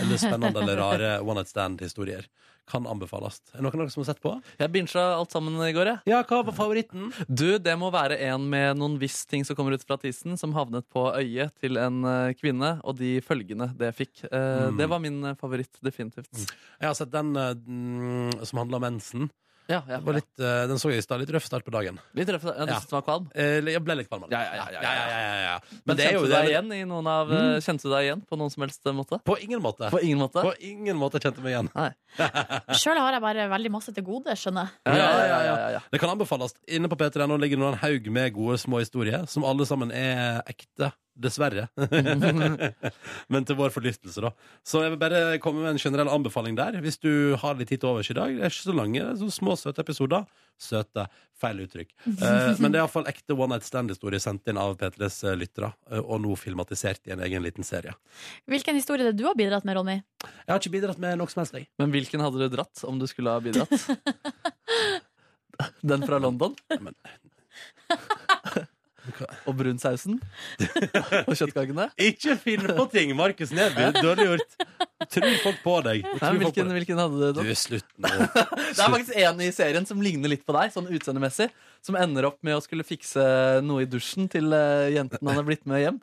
eller spennende eller rare One Night Stand-historier. Kan anbefales. Er det noen av dere som har sett på? Jeg bincha alt sammen i går, jeg. Ja, hva var favoritten? Du, det må være en med noen viss ting som kommer ut fra tissen, som havnet på øyet til en eh, kvinne, og de følgene det fikk. Eh, Mm. Det var min eh, favoritt, definitivt. Jeg har sett den eh, mm, som handler om mensen. Ja, ja, Det var litt, uh, den så jeg i stad. Litt røff start på dagen. Litt røff. Ja, du Ja. var kvalm? Eh, Jeg ble litt kvalm. Ja, ja, ja, ja, ja. ja, ja, ja. Men, Men kjente du deg igjen i noen av mm. Kjente du deg igjen på noen som helst måte? På ingen måte. På ingen måte? På ingen måte kjente jeg meg igjen. Sjøl har jeg bare veldig masse til gode, skjønner jeg. Ja, ja, ja, ja, ja, ja. Det kan anbefales. Inne på P3 nå ligger det en haug med gode små historier, som alle sammen er ekte. Dessverre. Men til vår forlystelse, da. Så jeg vil bare komme med en generell anbefaling der. Hvis du har litt tid til overs i dag. Det er ikke så lange, så små, søte episoder. Søte. Feil uttrykk. Eh, men det er iallfall ekte one night stand-historie sendt inn av P3s lyttere, eh, og nå filmatisert i en egen liten serie. Hvilken historie er det du har bidratt med, Ronny? Jeg har ikke bidratt med noe som helst, jeg. Men hvilken hadde du dratt om du skulle ha bidratt? Den fra London? Men- Og brunsausen? Og kjøttkakene? Ikke finn på ting, Markus Neby. Dårlig gjort. Tror folk på deg. Nei, hvilken, deg. hvilken hadde du Du, dratt? slutt nå. Det er faktisk en i serien som ligner litt på deg, sånn utseendemessig. Som ender opp med å skulle fikse noe i dusjen til eh, jenten han er blitt med hjem.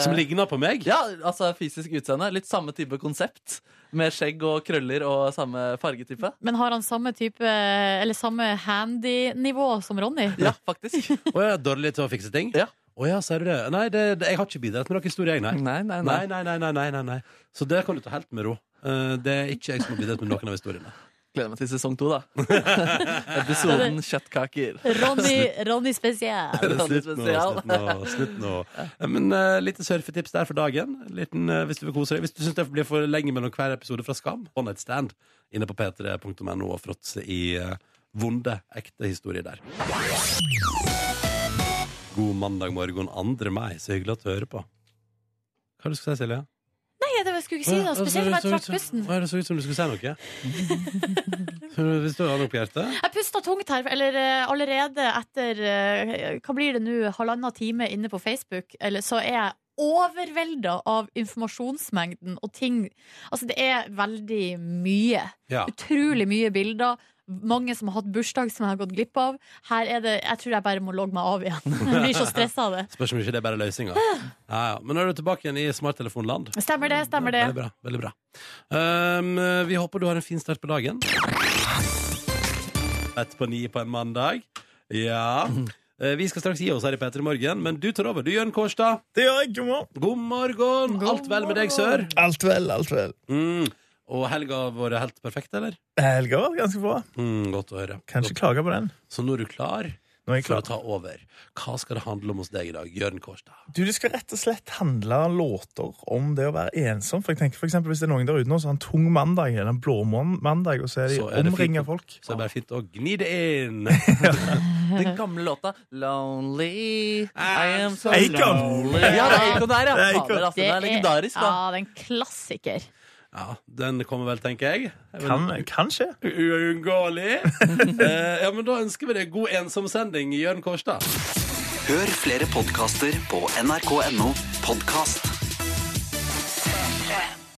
Som ligner på meg? Ja, altså fysisk utseende. Litt samme type konsept. Med skjegg og krøller og samme fargetype. Men har han samme type Eller samme handy-nivå som Ronny? Ja, faktisk. Og jeg er dårlig til å fikse ting? Ja. Å ja, sier du det? Nei, det, det, jeg har ikke bidratt med noen historie, jeg, nei. Nei, nei, Nei, nei. nei, nei, nei, nei, nei, nei. Så det kan du ta helt med ro. Uh, Det er ikke jeg som har bidratt med noen av historiene. Gleder meg til sesong to, da. Episoden Kjøttkaker. Ronny, Ronny spesial. Ronny spesial. slutt nå. Slutt nå. Eh, Men uh, lite surfetips der for dagen. Liten, uh, hvis du vil kose deg. Hvis du syns det blir for lenge mellom hver episode fra Skam, One Night Stand inne på p3.no og fråtse i uh, vonde, ekte historier der. God mandag morgen 2. mai. Så hyggelig at du hører på. Hva er det du skal si, Silje? Nei, det skulle ikke si noe spesielt, men jeg trakk pusten. Hva er det så ut som du skulle si noe? Hvis du har noe på hjertet? Jeg pusta tungt her, eller eh, allerede etter eh, Hva blir det nå, halvannen time inne på Facebook, eller, så er jeg overvelda av informasjonsmengden og ting. Altså, det er veldig mye. Ja. Utrolig mye bilder. Mange som har hatt bursdag som jeg har gått glipp av. Her er det, Jeg tror jeg bare må logge meg av igjen. Jeg blir så stressa av det. Spørs om ikke det er bare løsninga. Ja, ja. Men nå er du tilbake igjen i smarttelefonland. Stemmer det, stemmer det. Veldig bra. veldig bra um, Vi håper du har en fin start på dagen. Ett på ni på en mandag. Ja. Eh, Vi skal straks gi oss her i P3 Morgen, men du tar over. Du, Jørn Kårstad. Det gjør jeg. God morgen. God morgen! Alt vel med deg, sør? Alt vel, alt vel. Mm. Og helga har vært helt perfekt, eller? Helga var ganske bra. Mm, godt å høre. Kan ikke klage på den. Så nå er du klar Nå er jeg for å ta over. Hva skal det handle om hos deg i dag, Jørn Kårstad? Du, Det skal rett og slett handle låter om det å være ensom. For jeg tenker for eksempel, Hvis det er noen der ute nå som har en tung mandag, eller en blå mandag, og så er de det omringa folk Så er det bare fint å gni det inn. Den gamle låta 'Lonely I am so lonely'. Ja, det er Eikon der, ja. Det er Fader, altså, det er legendarisk, da. Ja, det er en klassiker. Ja, Den kommer vel, tenker jeg. Kan, kan skje. Uunngåelig. eh, ja, men da ønsker vi deg god ensomsending, Jørn Kårstad. Hør flere podkaster på nrk.no podkast.